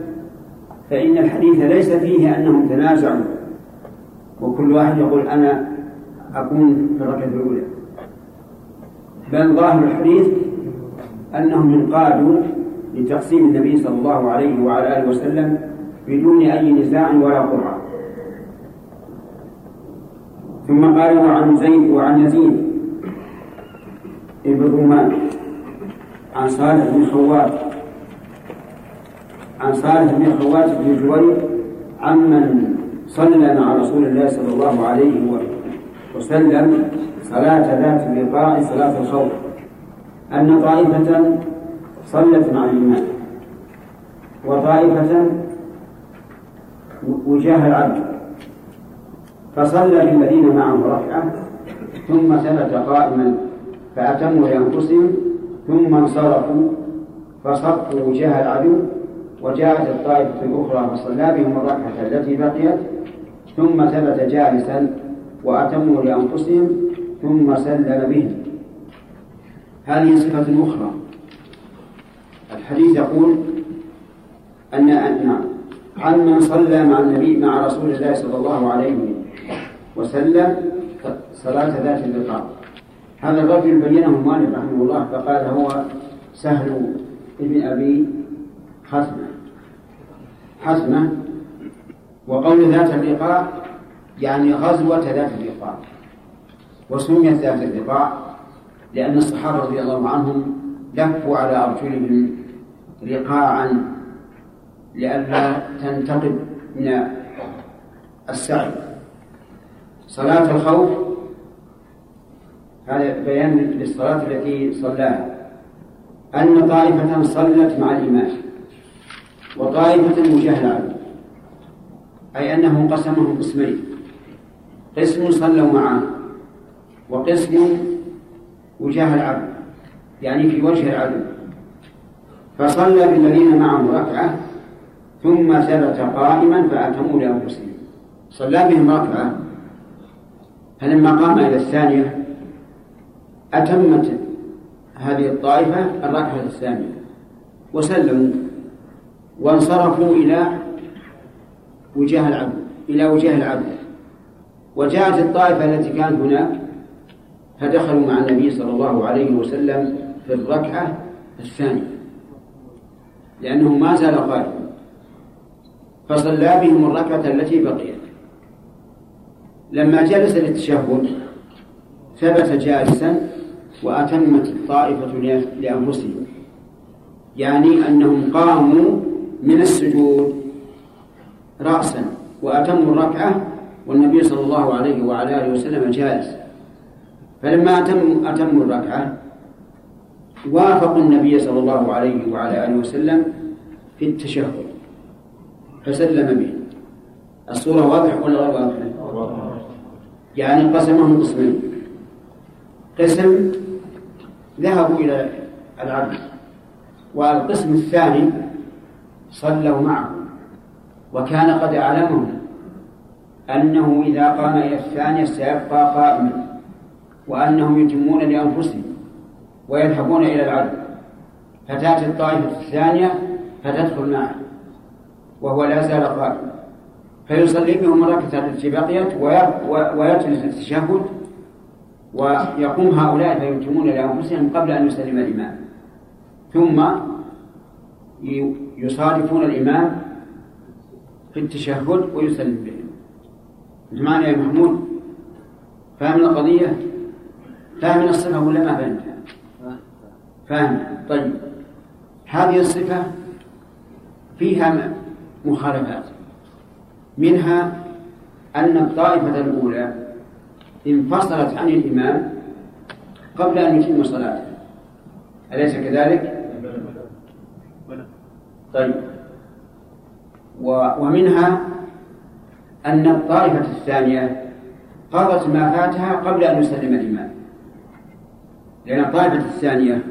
فإن الحديث ليس فيه أنهم تنازعوا. وكل واحد يقول أنا أكون في الركعة الأولى. بل ظاهر الحديث أنهم انقادوا لتقسيم النبي صلى الله عليه وعلى آله وسلم بدون أي نزاع ولا قرعة. ثم قالوا عن زيد وعن يزيد ابن رومان عن صالح بن خوات عن صالح بن خوات بن جوير عمن صلى مع رسول الله صلى الله عليه وسلم صلاة ذات اللقاء صلاة الخوف أن طائفة صلت مع الإمام. وطائفة وجاه العبد فصلى بالذين معه ركعة ثم ثبت قائما فأتموا لأنفسهم ثم انصرفوا فصفوا وجاه العدو. وجاءت الطائفة الأخرى فصلى بهم الركعة التي بقيت ثم ثبت جالسا وأتموا لأنفسهم ثم سلم بهم. هذه صفة أخرى. الحديث يقول أن نعم عن من صلى مع النبي مع رسول الله صلى الله عليه وسلم صلاة ذات اللقاء. هذا الرجل بينه مالك رحمه الله فقال هو سهل ابن أبي حسمة حسمة وقول ذات اللقاء يعني غزوة ذات اللقاء وسميت ذات اللقاء لأن الصحابة رضي الله عنهم لفوا على أرجلهم رقاعا لئلا تنتقد من السعي. صلاة الخوف هذا بيان للصلاة التي صلاها. أن طائفة صلت مع الإمام وطائفة مجهلة أي أنه قسمهم قسمين قسم صلوا معه. وقسم وجاه العبد يعني في وجه العدو. فصلى بالذين معه ركعة ثم ثبت قائما فأتموا لأنفسهم. صلى بهم ركعة. فلما قام إلى الثانية أتمت هذه الطائفة الركعة الثانية. وسلموا. وانصرفوا إلى وجاه العبد إلى وجاه العبد وجاءت الطائفة التي كانت هناك فدخلوا مع النبي صلى الله عليه وسلم في الركعة الثانية لأنه ما زال قائما فصلى بهم الركعة التي بقيت. لما جلس للتشهد ثبت جالسا وأتمت الطائفة لأنفسهم يعني أنهم قاموا من السجود رأسا وأتموا الركعة والنبي صلى الله عليه وعلى آله وسلم جالس. فلما أتموا أتموا الركعة وافقوا النبي صلى الله عليه وعلى آله وسلم في التشهد. فسلم به. الصورة واضحة ولا غير واضحة؟ يعني قسمهم قسمين. قسم ذهبوا إلى العبد والقسم الثاني صلوا معه وكان قد أعلمهم. أنه إذا قام إلى الثانية سيبقى قائما وأنهم يتمون لأنفسهم ويذهبون إلى العدل فتأتي الطائفة الثانية فتدخل معه وهو لا زال قائما فيصلي بهم الركعة التي بقيت ويجلس التشهد ويقوم هؤلاء فيتمون لأنفسهم قبل أن يسلم الإمام. ثم يصادفون الإمام في التشهد ويسلم بهم معنا يا محمود. فاهم القضية؟ فاهم الصفة ولا ما فهمتها؟ فاهم. طيب. هذه الصفة فيها مخالفات. منها أن الطائفة الأولى انفصلت عن الإمام قبل أن يتم صلاته. أليس كذلك؟ طيب. ومنها أن الطائفة الثانية قضت ما فاتها قبل أن يسلم الإمام. لأن الطائفة الثانية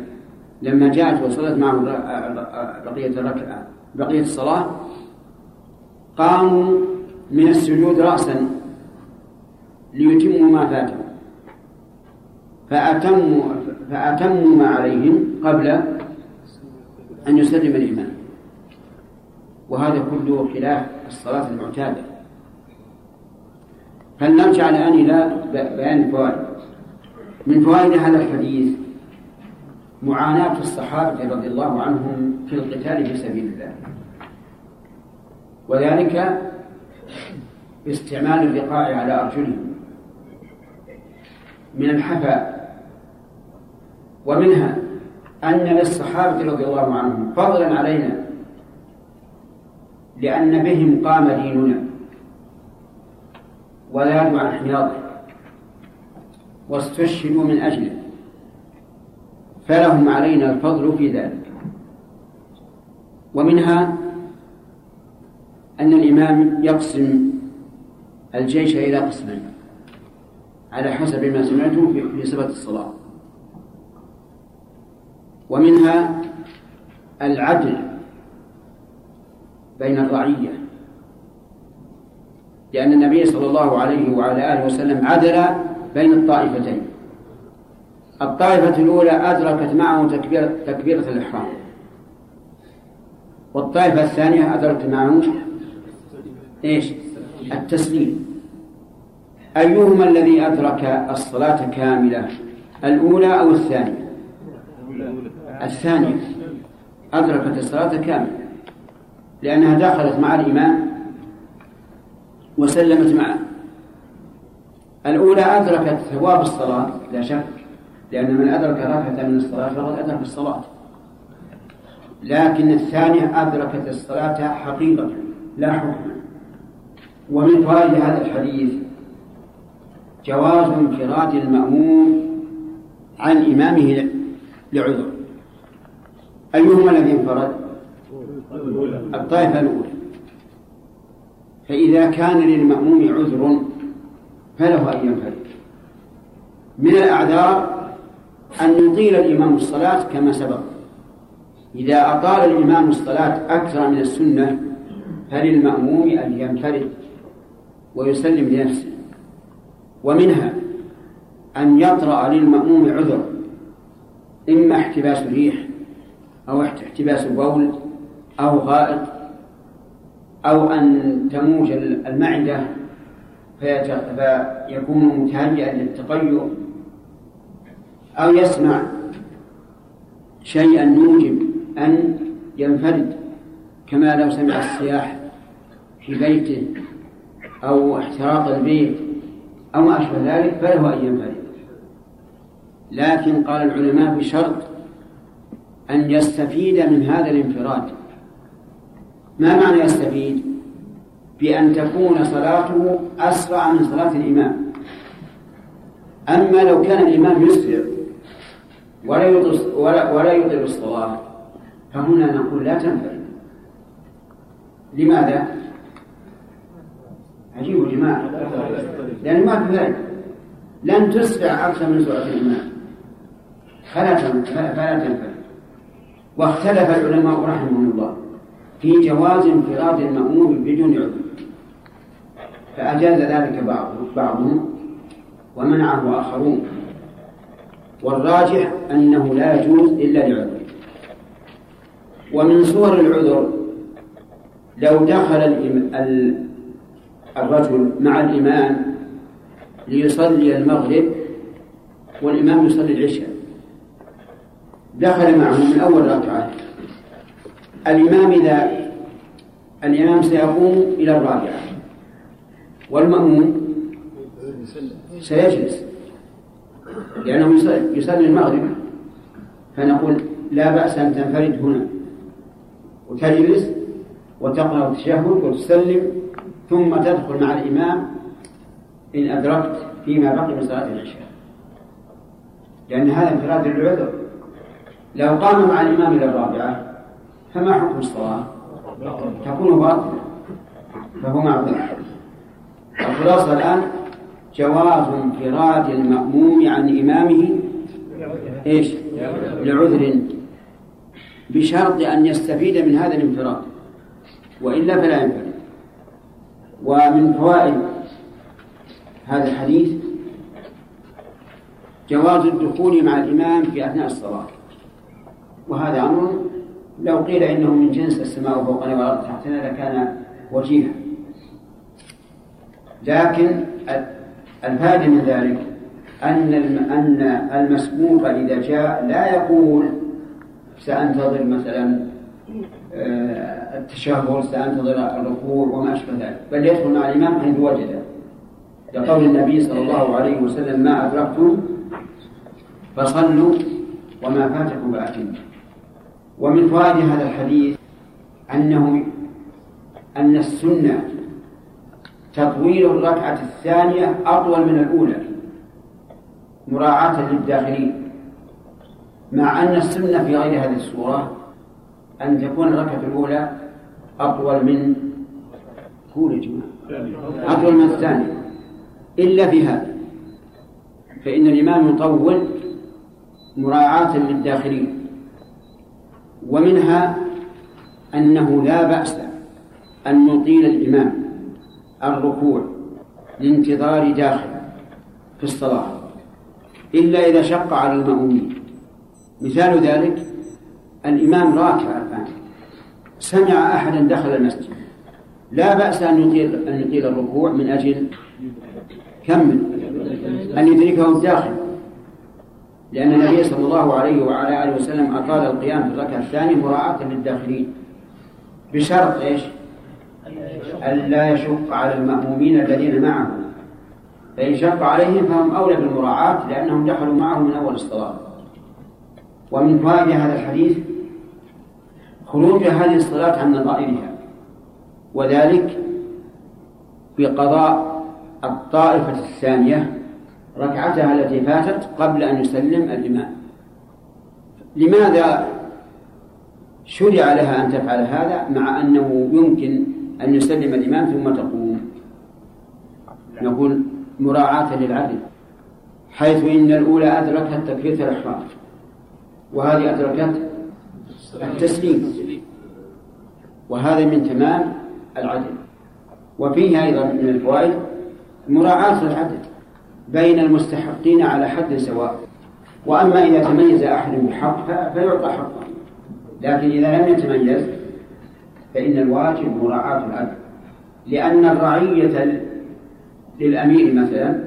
لما جاءت وصلت معه بقية الركعة بقية الصلاة قاموا من السجود رأسا ليتموا ما فاتهم فأتموا فأتموا ما عليهم قبل أن يسلم الإمام. وهذا كله خلاف الصلاة المعتادة. فلنرجع الآن إلى بيان الفوائد من فوائد هذا الحديث معاناة الصحابة رضي الله عنهم في القتال في سبيل الله. وذلك باستعمال الرقاع على أرجلهم من الحفاء ومنها أن للصحابة رضي الله عنهم فضلا علينا لأن بهم قام ديننا. وذادوا عن حياضه واستشهدوا من أجله. فلهم علينا الفضل في ذلك. ومنها أن الإمام يقسم الجيش إلى قسمين على حسب ما سمعته في صفة الصلاة. ومنها العدل بين الرعية. لأن النبي صلى الله عليه وعلى آله وسلم عدل بين الطائفتين. الطائفة الأولى أدركت معه تكبيرة, تكبيرة الإحرام. والطائفة الثانية أدركت معه إيش؟ التسليم. أيهما الذي أدرك الصلاة كاملة؟ الأولى أو الثانية؟ الثانية. أدركت الصلاة كاملة. لأنها دخلت مع الإمام وسلمت معه. الأولى أدركت ثواب الصلاة لا شك لأن من أدرك ركعة من الصلاة فقد أدرك الصلاة. لكن الثانية أدركت الصلاة حقيقة لا حكما ومن فوائد هذا الحديث جواز انفراد المأموم عن إمامه لعذر. أيهما الذي انفرد؟ الطائفة الأولى. فإذا كان للمأموم عذر فله أن ينفرد. من الأعذار أن يطيل الإمام الصلاة كما سبق. إذا أطال الإمام الصلاة أكثر من السنة فللمأموم أن ينفرد ويسلم لنفسه. ومنها أن يطرأ للمأموم عذر إما احتباس ريح أو احتباس بول أو غائط أو أن تموج المعدة فيكون متهيئا للتقيؤ أو يسمع شيئا يوجب أن ينفرد كما لو سمع الصياح في بيته أو احتراق البيت أو ما أشبه ذلك فله أن ينفرد. لكن قال العلماء بشرط أن يستفيد من هذا الانفراد. ما معنى يستفيد؟ بأن تكون صلاته أسرع من صلاة الإمام. أما لو كان الإمام يسرع ولا يطل ولا, يطيل الصلاة فهنا نقول لا تنفرد لماذا؟ عجيب يا جماعة لأن ما في ذلك. لن تسرع أكثر من سرعة الإمام. فلا فلا تنفرد واختلف العلماء رحمهم الله. في جواز انفراد المأموم بدون عذر. فأجاز ذلك بعض بعضهم ومنعه آخرون. والراجح أنه لا يجوز إلا لعذر. ومن صور العذر لو دخل الرجل مع الإمام ليصلي المغرب والإمام يصلي العشاء. دخل معه من أول ركعة الإمام إذا الإمام سيقوم إلى الرابعة. والمأموم سيجلس. لأنه يصلي المغرب. فنقول لا بأس أن تنفرد هنا. وتجلس وتقرأ التشهد وتسلم ثم تدخل مع الإمام إن أدركت فيما بقي من صلاة العشاء. لأن هذا انفراد للعذر لو قام مع الإمام إلى الرابعة فما حكم الصلاة؟ تكون باطلة فهو معذور. الخلاصة الآن جواز انفراد المأموم عن إمامه إيش؟ لعذر. بشرط أن يستفيد من هذا الانفراد. وإلا فلا ينفرد. ومن فوائد هذا الحديث جواز الدخول مع الإمام في أثناء الصلاة. وهذا أمر لو قيل إنه من جنس السماء فوقنا والأرض تحتنا لكان وجيها. لكن الفائدة من ذلك أن أن المسبوق إذا جاء لا يقول سأنتظر مثلا آه، التشهد سأنتظر الركوع وما أشبه ذلك بل يدخل مع الإمام حيث وجد لقول النبي صلى الله عليه وسلم ما أدركتم فصلوا وما فاتكم فأتموا ومن فوائد هذا الحديث أنه أن السنة تطويل الركعة الثانية أطول من الأولى مراعاة للداخلين. مع أن السنة في غير هذه الصورة أن تكون الركعة الأولى أطول من جماعة. أطول من الثانية. إلا في هذا فإن الإمام يطول مراعاة للداخلين. ومنها أنه لا بأس أن يطيل الإمام الركوع لانتظار داخل في الصلاة إلا إذا شق على المأمومين. مثال ذلك الإمام راكع الآن سمع أحدا دخل المسجد. لا بأس أن يطيل أن يطيل الركوع من أجل كمل أن يدركه الداخل. لأن النبي صلى الله عليه وعلى آله وسلم أطال القيام في الركعة الثانية مراعاة للداخلين. بشرط إيش؟ ألا يشق على المأمومين الذين معه فإن شق عليهم فهم أولى بالمراعاة لأنهم دخلوا معه من أول الصلاة. ومن فوائد هذا الحديث خروج هذه الصلاة عن نظائرها. وذلك بقضاء الطائفة الثانية ركعتها التي فاتت قبل أن يسلم الإمام. لماذا شرع لها أن تفعل هذا؟ مع أنه يمكن أن يسلم الإمام ثم تقوم. نقول مراعاة للعدل حيث إن الأولى أدركت تكبيرة الإحرام وهذه أدركت التسليم. وهذا من تمام العدل. وفيه أيضا من الفوائد مراعاة العدل. بين المستحقين على حد سواء. وأما إذا تميز أحد بحق فيعطى حقه. لكن إذا لم يتميز فإن الواجب مراعاة العدل لأن الرعية للأمير مثلا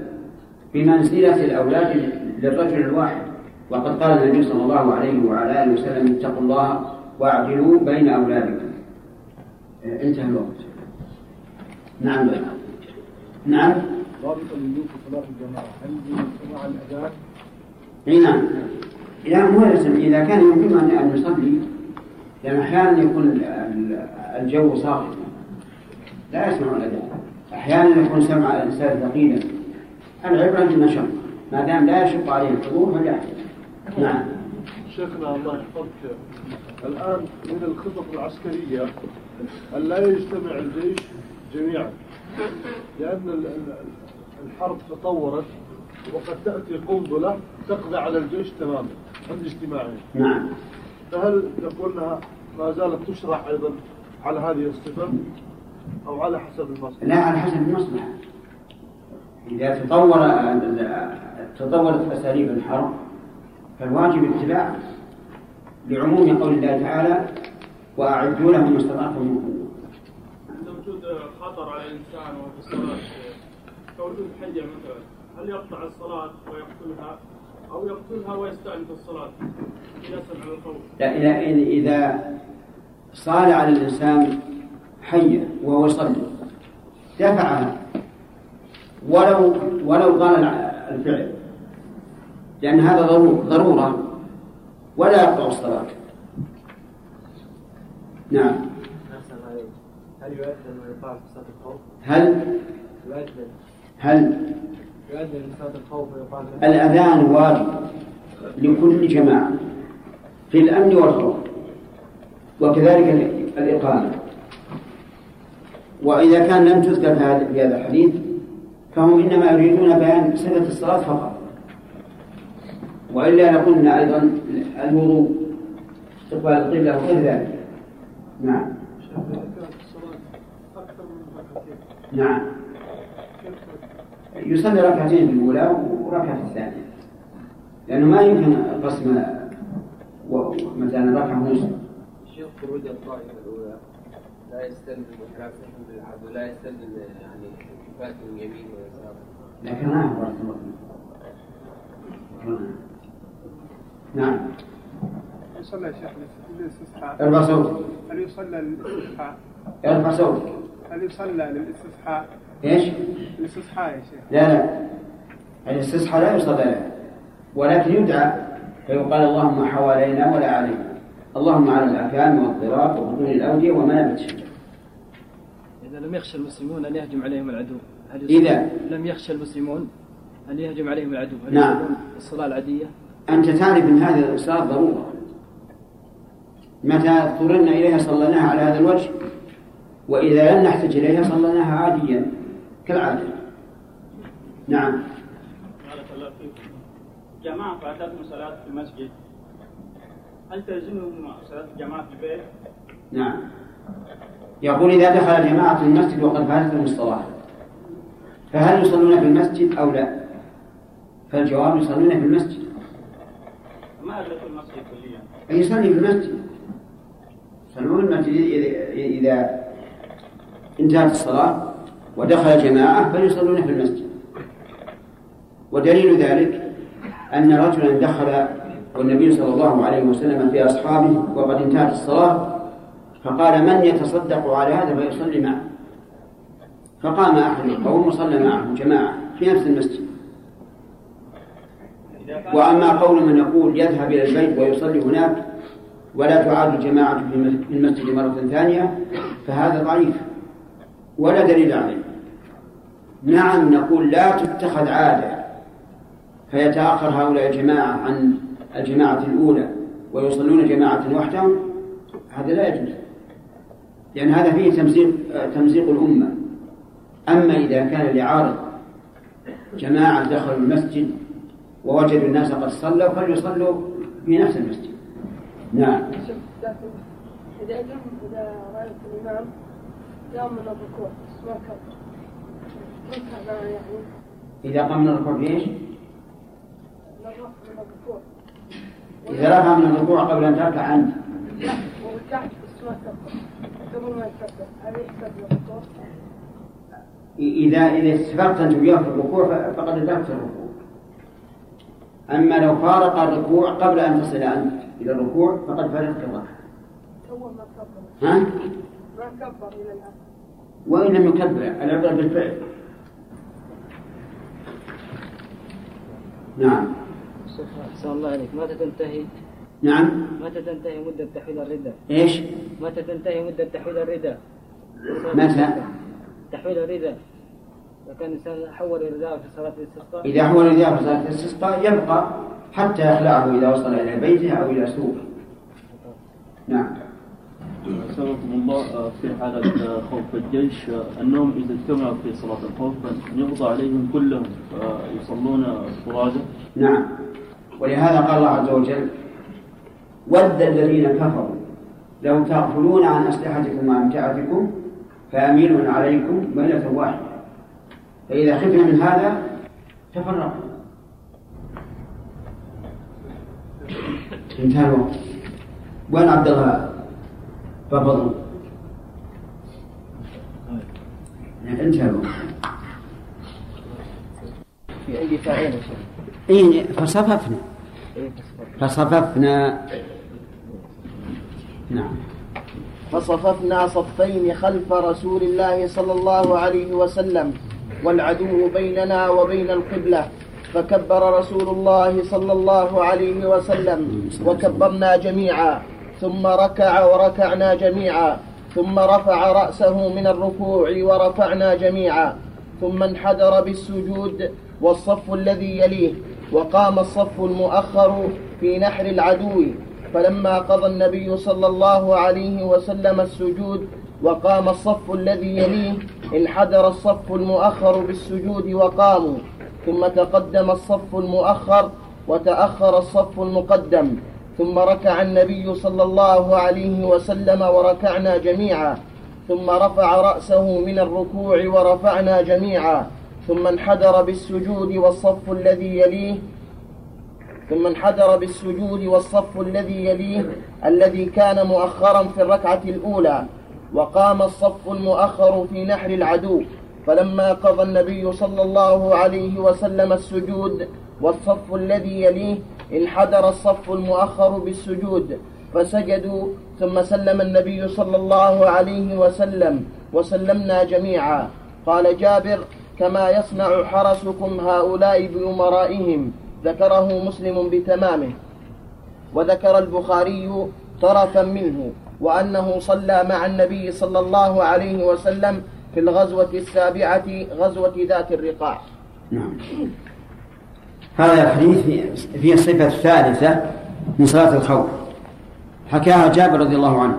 بمنزلة الأولاد للرجل الواحد. وقد قال النبي صلى الله عليه وعلى آله وسلم اتقوا الله واعدلوا بين أولادكم. انتهى الوقت. نعم. نعم. في صلاة الجماعة. هل سماع الأذان؟ أي نعم. لا مو لازم إذا كان يمكن أن يصلي لأن أحيانا يكون الجو صافي لا يسمع الأذان. أحيانا يكون سمع الإنسان ثقيلا. العبرة بالمشقه ما دام لا يشق عليه الحضور فليحضر. نعم. شيخنا الله يحفظك. الآن من الخطط العسكرية أن لا يجتمع الجيش جميعا. لأن الحرب تطورت وقد تأتي قنبلة تقضي على الجيش تماما عند اجتماعهم نعم. فهل تقول انها ما زالت تشرح أيضا على هذه الصفة؟ أو على حسب المصلحة لا على حسب المصلحة إذا تطور تطورت أساليب الحرب فالواجب اتباعها لعموم قول الله تعالى وأعدوا لهم ما استطعتم من قوة. عند وجود خطر على الإنسان وهو في الصلاه كونه حية مثلا هل يقطع الصلاة ويقتلها أو يقتلها ويستأنف الصلاة؟ قياسا على الخوف لا إذا إذا صال على الإنسان حية وهو يصلي دفعها ولو ولو قال الفعل لأن هذا ضرورة ضرورة ولا يقطع الصلاة. نعم. هل يؤذن ويقال في صلاة الخوف؟ هل؟ يؤذن. هل الأذان واجب لكل جماعة في الأمن والخوف وكذلك الإقامة؟ وإذا كان لم تذكر في هذا الحديث فهم إنما يريدون بيان صفة الصلاة فقط. وإلا لقلنا أيضا الوضوء استقبال القبلة وغير ذلك نعم نعم. يصلي ركعتين في الأولى وركعة في الثانية. لأنه ما يمكن قسم مثلا ركعة ونصف شيخ خروج الطائفة الأولى لا يستلزم إحرافهم بالعبد ولا يستلزم يعني التفات من يمين ويسار. لكن ما بارك الله فيك. نعم. يصلى يا شيخ للإستصحاء؟ ارفع صوتك. هل يصلى للإستصحاء؟ ارفع صوتك. هل يصلى للإستصحاء؟ إيش؟ الاستصحاء يا شيخ. لا لا. الاستصحاء لا يصلى له. ولكن يدعى فيقال اللهم حوالينا ولا علينا اللهم على الأكام والضراب وبطون الأودية ومنابت الشجر إذا لم يخشى المسلمون أن يهجم عليهم العدو هل إذا؟ لم يخشى المسلمون أن يهجم عليهم العدو هل نعم. يصلون الصلاة العادية؟ أنت تعرف أن هذه الصلاة ضرورة. متى اضطررنا إليها صليناها على هذا الوجه. وإذا لم نحتج إليها صليناها عاديا. كالعادة. نعم. بارك الله فيكم. جماعة فاتتهم صلاة في المسجد. هل تلزمهم صلاة الجماعة في البيت؟ نعم. يقول إذا دخل جماعة المسجد وقد فاتتهم الصلاة فهل يصلون في المسجد أو لا؟ فالجواب يصلون في المسجد. ما أدركوا المسجد كليا. أي يصلي في المسجد؟ يصلون المسجد إذا- إذا انتهت الصلاة. ودخل جماعة فليصلون في المسجد. ودليل ذلك أن رجلا دخل والنبي صلى الله عليه وسلم في أصحابه وقد انتهت الصلاة فقال من يتصدق على هذا فيصلي معه. فقام أحد القوم وصلى معه جماعة في نفس المسجد. وأما قول من يقول يذهب إلى البيت ويصلي هناك ولا تعاد الجماعة في المسجد مرة ثانية فهذا ضعيف ولا دليل عليه. نعم نقول لا تتخذ عادة. فيتأخر هؤلاء الجماعة عن الجماعة الأولى ويصلون جماعة وحدهم هذا لا يجوز. لأن هذا فيه تمزيق تمزيق الأمة. أما إذا كان لعارض جماعة دخلوا المسجد ووجدوا الناس قد صلوا فليصلوا في نفس المسجد. نعم. إذا إذا رأيت الإمام قام من الركوع ما كبر إذا قام من الركوع في إيش؟ من الركوع من الركوع إذا رفع من الركوع قبل أن تركع أنت؟ إذا إذا اتفقت أنت وياه في الركوع فقد أدركت الركوع أما لو فارق الركوع قبل أن تصل أنت إلى الركوع فقد فارقت الركعة ها؟ ما كبر إلى الآن وإن لم يكبر العبرة بالفعل نعم شيخ أحسن الله عليك متى تنتهي نعم متى تنتهي مدة تحويل الردة؟ إيش؟ متى تنتهي مدة تحويل الردة؟ متى؟ تحويل الردة إذا كان الإنسان حول الرداء في صلاة الاستسقاء إذا حول الرداء في صلاة الاستسقاء يبقى حتى يخلعه إذا وصل إلى بيته أو إلى سوقه نعم سبقكم الله آه، في حالة آه، خوف الجيش. آه، أنهم إذا اجتمعوا في صلاة الخوف يقضى عليهم كلهم فيصلون فرادى نعم. ولهذا قال الله عز وجل ود الذين كفروا لو تغفلون عن أسلحتكم وأمتعتكم فأميل عليكم ميلة واحدة. فإذا خفنا من هذا تفرقوا. انتهى الوقت. وين عبد الله بفضل انتهى الوقت. في عندي فاعلين يا شيخ. إيه فصففنا. إيه، فصففنا. نعم. فصففنا صفين خلف رسول الله صلى الله عليه وسلم والعدو بيننا وبين القبلة. فكبر رسول الله صلى الله عليه وسلم وكبرنا جميعا. ثم ركع وركعنا جميعا ثم رفع رأسه من الركوع ورفعنا جميعا ثم انحدر بالسجود والصف الذي يليه وقام الصف المؤخر في نحر العدو. فلما قضى النبي صلى الله عليه وسلم السجود وقام الصف الذي يليه انحدر الصف المؤخر بالسجود وقاموا. ثم تقدم الصف المؤخر وتأخر الصف المقدم. ثم ركع النبي صلى الله عليه وسلم وركعنا جميعا ثم رفع رأسه من الركوع ورفعنا جميعا ثم انحدر بالسجود والصف الذي يليه ثم انحدر بالسجود والصف الذي يليه الذي كان مؤخرا في الركعة الأولى وقام الصف المؤخر في نحر العدو. فلما قضى النبي صلى الله عليه وسلم السجود والصف الذي يليه انحدر الصف المؤخر بالسجود فسجدوا ثم سلم النبي صلى الله عليه وسلم وسلمنا جميعا. قال جابر كما يصنع حرسكم هؤلاء بأمرائهم ذكره مسلم بتمامه. وذكر البخاري طرفا منه وأنه صلى مع النبي صلى الله عليه وسلم في الغزوة السابعة غزوة ذات الرقاع. نعم. هذا الحديث في- فيه الصفة الثالثة من صلاة الخوف. حكاها جابر رضي الله عنه.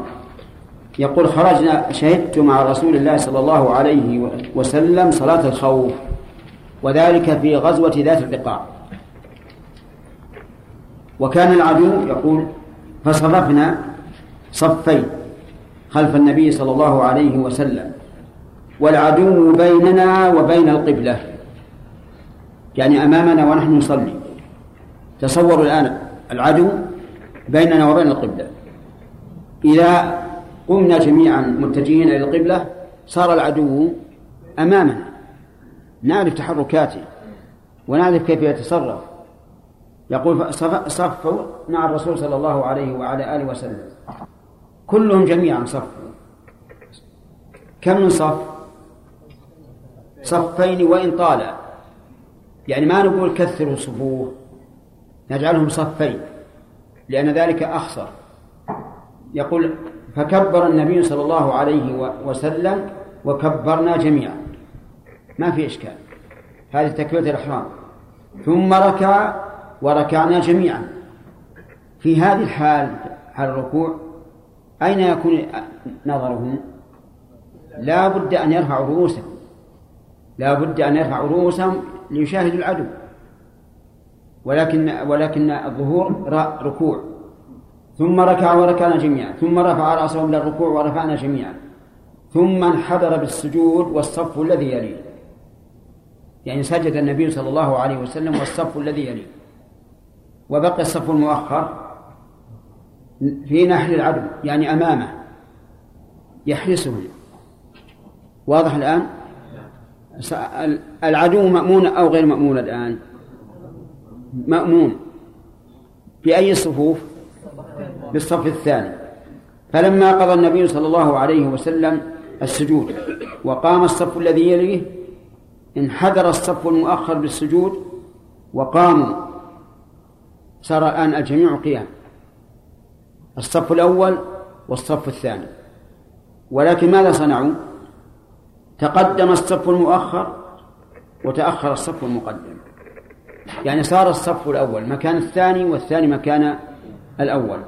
يقول خرجنا شهدت مع رسول الله صلى الله عليه وسلم صلاة الخوف وذلك في غزوة ذات الرقاع. وكان العدو يقول فصرفنا صفين خلف النبي صلى الله عليه وسلم والعدو بيننا وبين القبلة. يعني أمامنا ونحن نصلي. تصوروا الآن العدو بيننا وبين القبلة. إذا قمنا جميعا متجهين إلى القبلة صار العدو أمامنا. نعرف تحركاته ونعرف كيف يتصرف. يقول صف- صفوا مع الرسول صلى الله عليه وعلى آله وسلم. كلهم جميعا صفوا. كم من صف؟ صفين وإن طالا. يعني ما نقول كثروا صفوف نجعلهم صفين لأن ذلك أخسر. يقول فكبر النبي صلى الله عليه وسلم وكبرنا جميعا. ما في إشكال. هذه تكبيرة الإحرام. ثم ركع وركعنا جميعا. في هذه الحال حال الركوع أين يكون نظرهم لا بد أن يرفعوا رؤوسهم لا بد أن يرفعوا رؤوسهم ليشاهدوا العدو. ولكن ولكن الظهور ركوع. ثم ركع وركعنا جميعا. ثم رفع رأسه من الركوع ورفعنا جميعا. ثم انحدر بالسجود والصف الذي يليه. يعني سجد النبي صلى الله عليه وسلم والصف الذي يليه. وبقي الصف المؤخر في نحر العدو يعني أمامه. يحرسه. واضح الآن؟ العدو مأمون أو غير مأمون الآن؟ مأمون. بأي الصفوف بالصف الثاني. فلما قضى النبي صلى الله عليه وسلم السجود وقام الصف الذي يليه انحدر الصف المؤخر بالسجود وقاموا صار الآن الجميع قيام. الصف الأول والصف الثاني. ولكن ماذا صنعوا؟ تقدم الصف المؤخر وتأخر الصف المقدم. يعني صار الصف الأول مكان الثاني والثاني مكان الأول.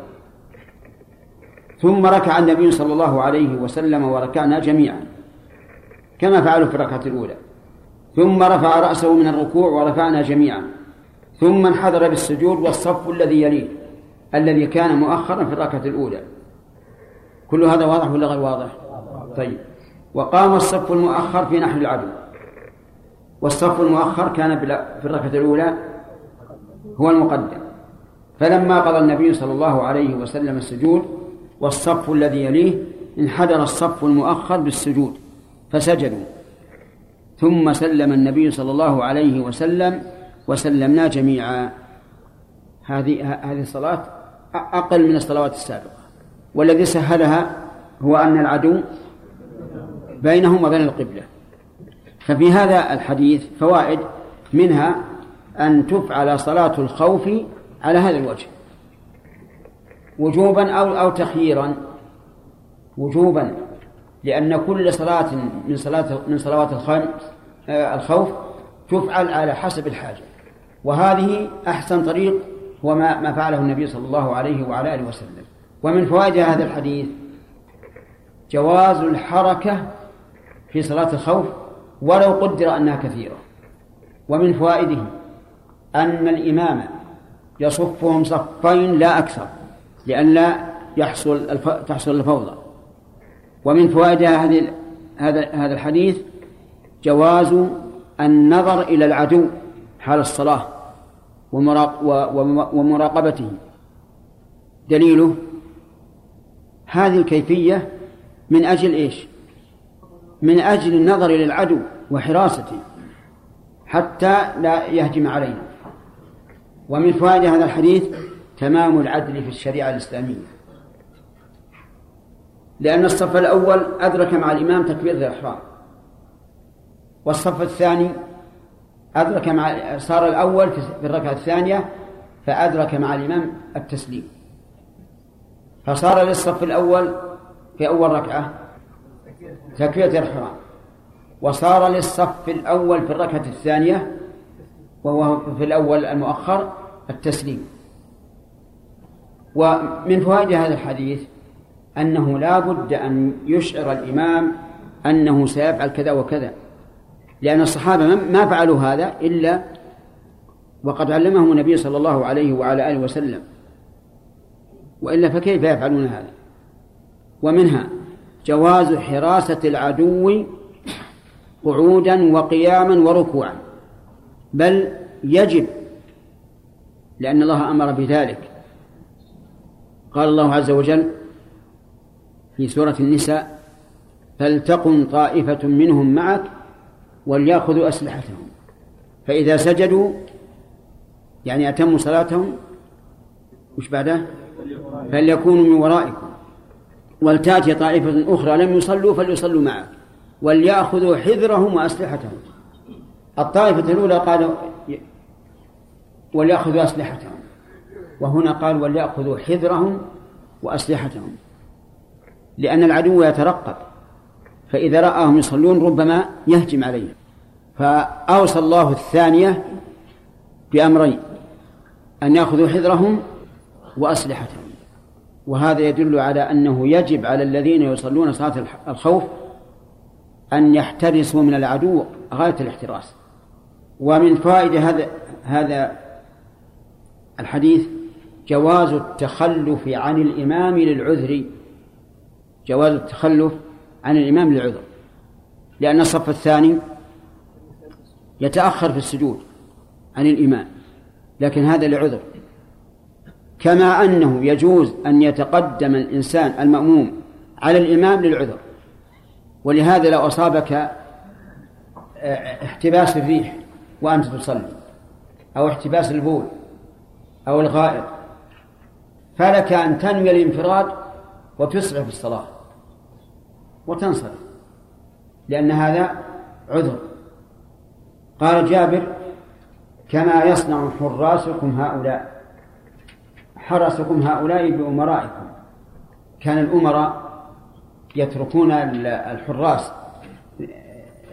ثم ركع النبي صلى الله عليه وسلم وركعنا جميعا كما فعلوا في الركعة الأولى. ثم رفع رأسه من الركوع ورفعنا جميعا. ثم انحدر بالسجود والصف الذي يليه الذي كان مؤخرا في الركعة الأولى. كل هذا واضح ولا غير واضح؟ طيب. وقام الصف المؤخر في نحو العدو. والصف المؤخر كان في الركعة الأولى هو المقدم. فلما قضى النبي صلى الله عليه وسلم السجود والصف الذي يليه انحدر الصف المؤخر بالسجود فسجدوا. ثم سلم النبي صلى الله عليه وسلم وسلمنا جميعا. هذه هذه الصلاة أقل من الصلوات السابقة. والذي سهلها هو أن العدو بينهم وبين القبلة. ففي هذا الحديث فوائد منها أن تفعل صلاة الخوف على هذا الوجه. وجوبا أو أو تخييرا. وجوبا لأن كل صلاة من صلاة من صلوات آه، الخوف تفعل على حسب الحاجة. وهذه أحسن طريق هو ما ما فعله النبي صلى الله عليه وعلى آله وسلم. ومن فوائد هذا الحديث جواز الحركة في صلاة الخوف ولو قدر أنها كثيرة. ومن فوائده أن الإمام يصفهم صفين لا أكثر لئلا يحصل الف... تحصل الفوضى. ومن فوائد هذه هذا هذا الحديث جواز النظر إلى العدو حال الصلاة ومراقبته. دليله هذه الكيفية من أجل إيش؟ من أجل النظر إلى العدو وحراسته حتى لا يهجم علينا. ومن فوائد هذا الحديث تمام العدل في الشريعة الإسلامية. لأن الصف الأول أدرك مع الإمام تكبيرة الإحرام. والصف الثاني أدرك مع صار الأول في الركعة الثانية فأدرك مع الإمام التسليم. فصار للصف الأول في أول ركعة تكبيرة الإحرام وصار للصف الأول في الركعة الثانية وهو في الأول المؤخر التسليم. ومن فوائد هذا الحديث أنه لا بد أن يشعر الإمام أنه سيفعل كذا وكذا. لأن الصحابة ما فعلوا هذا إلا وقد علمهم النبي صلى الله عليه وعلى آله وسلم. وإلا فكيف يفعلون هذا؟ ومنها جواز حراسة العدو قعودا وقياما وركوعا. بل يجب لأن الله أمر بذلك. قال الله عز وجل في سورة النساء فلتقم طائفة منهم معك وليأخذوا أسلحتهم. فإذا سجدوا يعني أتموا صلاتهم وش بعده؟ فليكونوا من ورائكم. ولتأتي طائفة أخرى لم يصلوا فليصلوا معك وليأخذوا حذرهم وأسلحتهم. الطائفة الأولى قالوا وليأخذوا أسلحتهم وهنا قال وليأخذوا حذرهم وأسلحتهم لأن العدو يترقب فإذا رآهم يصلون ربما يهجم عليهم. فأوصى الله الثانية بأمرين أن يأخذوا حذرهم وأسلحتهم. وهذا يدل على أنه يجب على الذين يصلون صلاة الخوف أن يحترسوا من العدو غاية الاحتراس. ومن فائدة هذا هذا الحديث جواز التخلف عن الإمام للعذر. جواز التخلف عن الإمام للعذر. لأن الصف الثاني يتأخر في السجود عن الإمام لكن هذا لعذر. كما أنه يجوز أن يتقدم الإنسان المأموم على الإمام للعذر. ولهذا لو أصابك آه، احتباس الريح وأنت تصلي أو احتباس البول أو الغائط فلك أن تنوي الانفراد وتسرع في الصلاة وتنصرف لأن هذا عذر. قال جابر كما يصنع حراسكم هؤلاء. حرسكم هؤلاء بأمرائكم. كان الأمراء يتركون الحراس.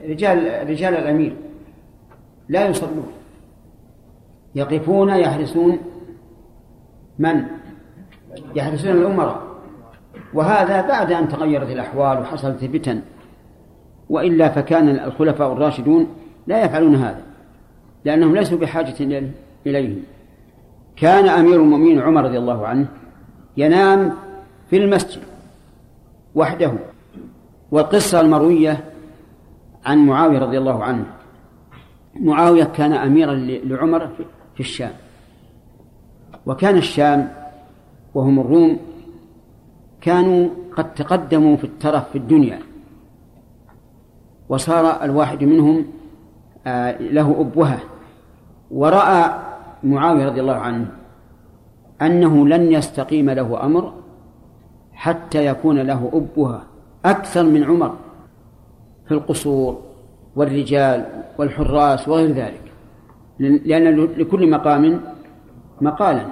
رجال رجال الأمير. لا يصلون. يقفون يحرسون من؟ يحرسون الأمراء. وهذا بعد أن تغيرت الأحوال وحصلت فتن وإلا فكان الخلفاء الراشدون لا يفعلون هذا لأنهم ليسوا بحاجة إليه كان أمير المؤمنين عمر رضي الله عنه ينام في المسجد وحده. والقصة المروية عن معاوية رضي الله عنه. معاوية كان أميرا لعمر في الشام. وكان الشام وهم الروم كانوا قد تقدموا في الترف في الدنيا. وصار الواحد منهم آه، له أبوة ورأى معاوية رضي الله عنه أنه لن يستقيم له أمر حتى يكون له أبوة أكثر من عمر في القصور والرجال والحراس وغير ذلك. لأن لكل مقام مقالا.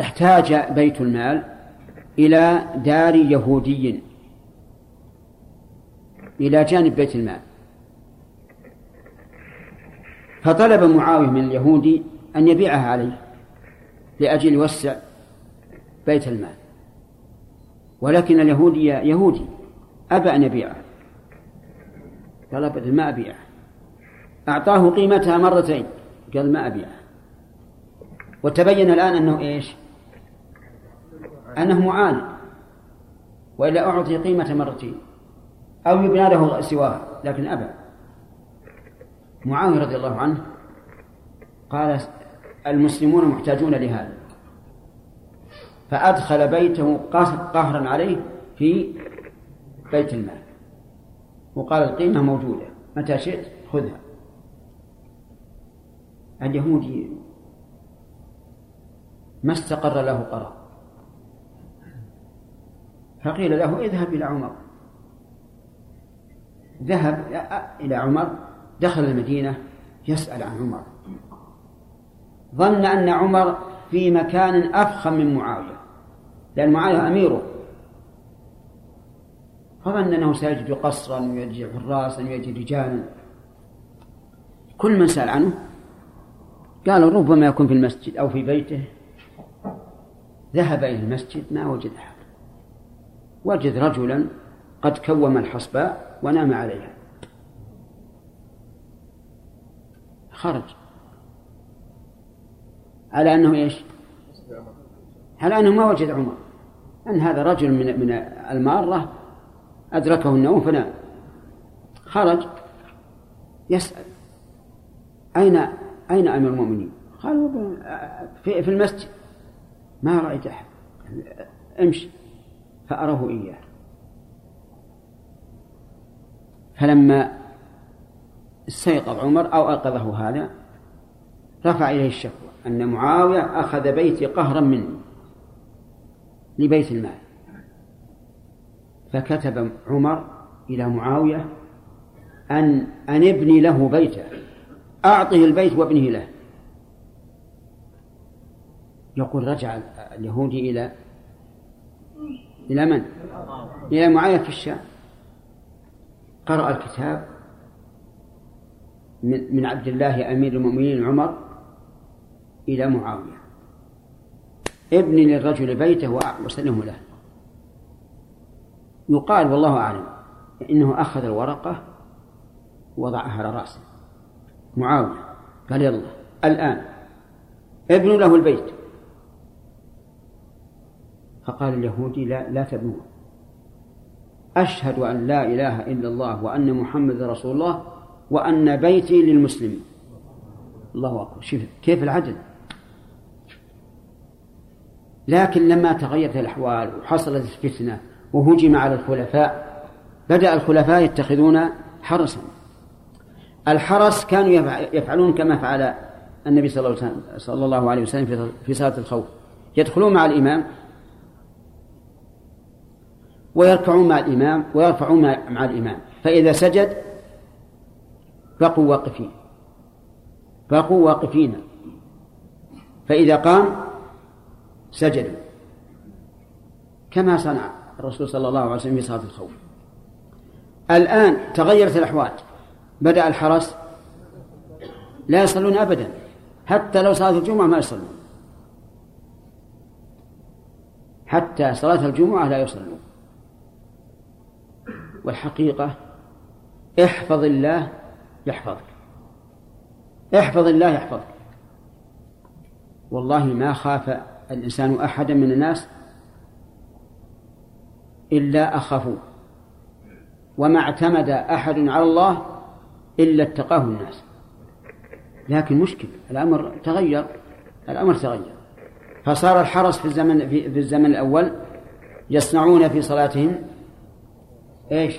احتاج بيت المال إلى دار يهودي. إلى جانب بيت المال. فطلب معاوية من اليهودي أن يبيعها عليه لأجل يوسع بيت المال. ولكن اليهودي يهودي أبى أن يبيعه. قال ما أبيعه. أعطاه قيمتها مرتين. قال ما أبيعه. وتبين الآن أنه إيش؟ أنه معاند وإلا أعطي قيمة مرتين. أو يبنى له سواها لكن أبى. معاوية رضي الله عنه قال المسلمون محتاجون لهذا. فأدخل بيته قهرا عليه في بيت المال. وقال القيمة موجودة. متى شئت خذها. اليهودي ما استقر له قرار. فقيل له اذهب إلى عمر. ذهب إلى عمر دخل المدينة يسأل عن عمر. ظن أن عمر في مكان أفخم من معاوية لأن معاوية أميره. فظن أنه سيجد قصرا ويجد حراسا ويجد رجالا. كل من سأل عنه قالوا ربما يكون في المسجد أو في بيته. ذهب إلى المسجد ما وجد أحد. وجد رجلا قد كوم الحصباء ونام عليها. خرج. على أنه إيش؟ على أنه ما وجد عمر. أن هذا رجل من من المارة أدركه النوم فنام. خرج يسأل. أين أين أمير المؤمنين؟ قالوا في, في المسجد. ما رأيت أحد. امشي. فأراه إياه. فلما استيقظ عمر أو أيقظه هذا رفع إليه الشكوى أن معاوية أخذ بيتي قهرا مني لبيت المال. فكتب عمر إلى معاوية أن أن ابني له بيتا أعطه البيت وابنه له. يقول رجع اليهودي إلى إلى من؟ إلى معاوية في الشام. قرأ الكتاب من من عبد الله أمير المؤمنين عمر إلى معاوية. ابني للرجل بيته وسلمه له. يقال والله أعلم إنه أخذ الورقة ووضعها على رأسه. معاوية قال يلا الآن ابنوا له البيت. فقال اليهودي لا لا تبنوه. أشهد أن لا إله إلا الله وأن محمد رسول الله وأن بيتي للمسلمين. الله أكبر. شوف كيف العدل. لكن لما تغيرت الأحوال وحصلت الفتنة وهجم على الخلفاء بدأ الخلفاء يتخذون حرسا. الحرس كانوا يفعلون كما فعل النبي صلى الله عليه وسلم في صلاة الخوف. يدخلون مع الإمام ويركعون مع الإمام ويرفعون مع الإمام. فإذا سجد بقوا واقفين. بقوا واقفين. فإذا قام سجدوا. كما صنع الرسول صلى الله عليه وسلم في صلاة الخوف. الآن تغيرت الأحوال. بدأ الحرس لا يصلون أبدا. حتى لو صلاة الجمعة ما يصلون. حتى صلاة الجمعة لا يصلون. والحقيقة احفظ الله يحفظك. احفظ الله يحفظك. والله ما خاف الإنسان أحدا من الناس إلا أخافوه وما اعتمد أحد على الله إلا اتقاه الناس. لكن مشكل الأمر تغير الأمر تغير. فصار الحرس في الزمن في, في الزمن الأول يصنعون في صلاتهم إيش؟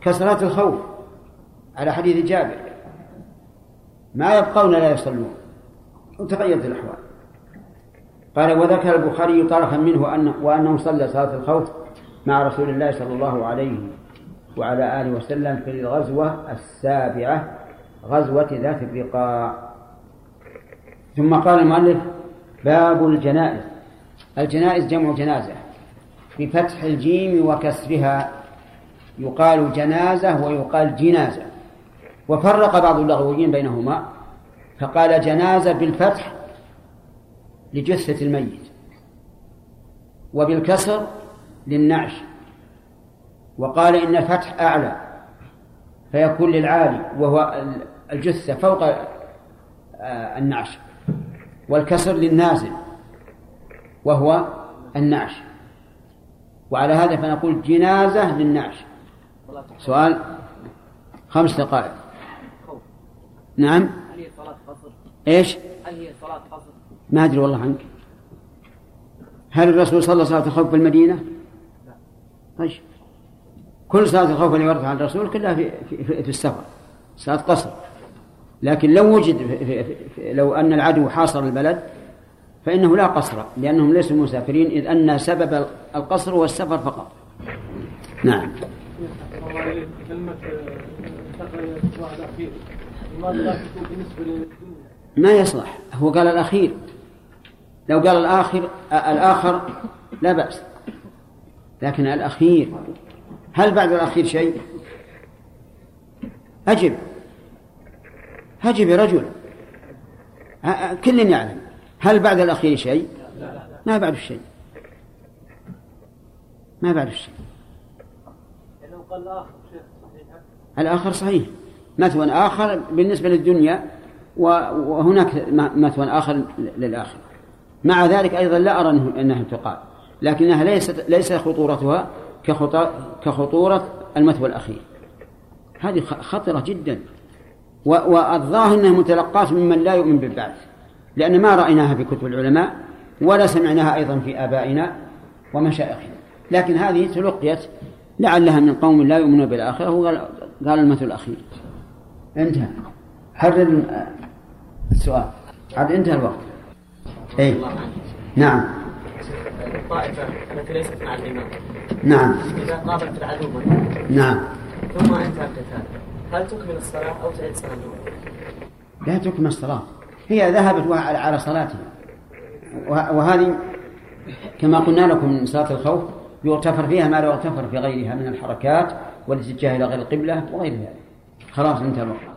كصلاة الخوف. على حديث جابر ما يبقون لا يصلون. وتغيرت الأحوال. قال وذكر البخاري طرفا منه أن وأنه صلى صلاة الخوف مع رسول الله صلى الله عليه وعلى آله وسلم في الغزوة السابعة غزوة ذات الرقاع. ثم قال المؤلف باب الجنائز. الجنائز جمع جنازة بفتح الجيم وكسرها. يقال جنازة ويقال جنازة. وفرق بعض اللغويين بينهما فقال جنازة بالفتح لجثة الميت. وبالكسر للنعش. وقال إن الفتح أعلى فيكون للعالي وهو الجثة فوق آه، النعش. والكسر للنازل وهو النعش. وعلى هذا فنقول جنازة للنعش. سؤال خمس دقائق. نعم. هل هي صلاة قصر؟ إيش؟ هل هي صلاة قصر؟ ما أدري والله عنك. هل الرسول صلى صلاة الخوف بالمدينة؟ لا طيب. كل صلاة الخوف اللي وردت عن الرسول كلها في, في, في, في السفر صلاة قصر. لكن لو وجد في في في لو أن العدو حاصر البلد فإنه لا قصر لأنهم ليسوا مسافرين إذ أن سبب القصر هو السفر فقط. نعم. كلمة؟ ما يصلح. هو قال الأخير لو قال الآخر الآخر لا بأس. لكن الأخير هل بعد الأخير شيء؟ أجب. أجب يا رجل. كل يعلم. هل بعد الأخير شيء؟ ما بعد شيء. ما بعد شيء. الآخر صحيح. مثوى آخر بالنسبة للدنيا وهناك مثوى آخر للآخرة. مع ذلك أيضا لا أرى أنها تقال. لكنها ليست ليس خطورتها كخطورة المثوى الأخير. هذه خطرة جدا. والظاهر أنها متلقاة ممن لا يؤمن بالبعث. لأن ما رأيناها في كتب العلماء ولا سمعناها أيضا في آبائنا ومشايخنا. لكن هذه تلقيت لعلها من قوم لا يؤمنون بالآخرة قال المثل الأخير. انتهى. حرر السؤال عاد انتهى الوقت. اي نعم. الطائفة التي ليست مع الإمام نعم. إذا قابلت العدو نعم. ثم انتهى القتال. هل تكمل الصلاة أو تعيد صلاة؟ لا تكمل الصلاة. هي ذهبت على صلاتها. وهذه كما قلنا لكم من صلاة الخوف يغتفر فيها ما لا يغتفر في غيرها من الحركات والاتجاه إلى غير القبلة وغير ذلك. خلاص انتهى الوقت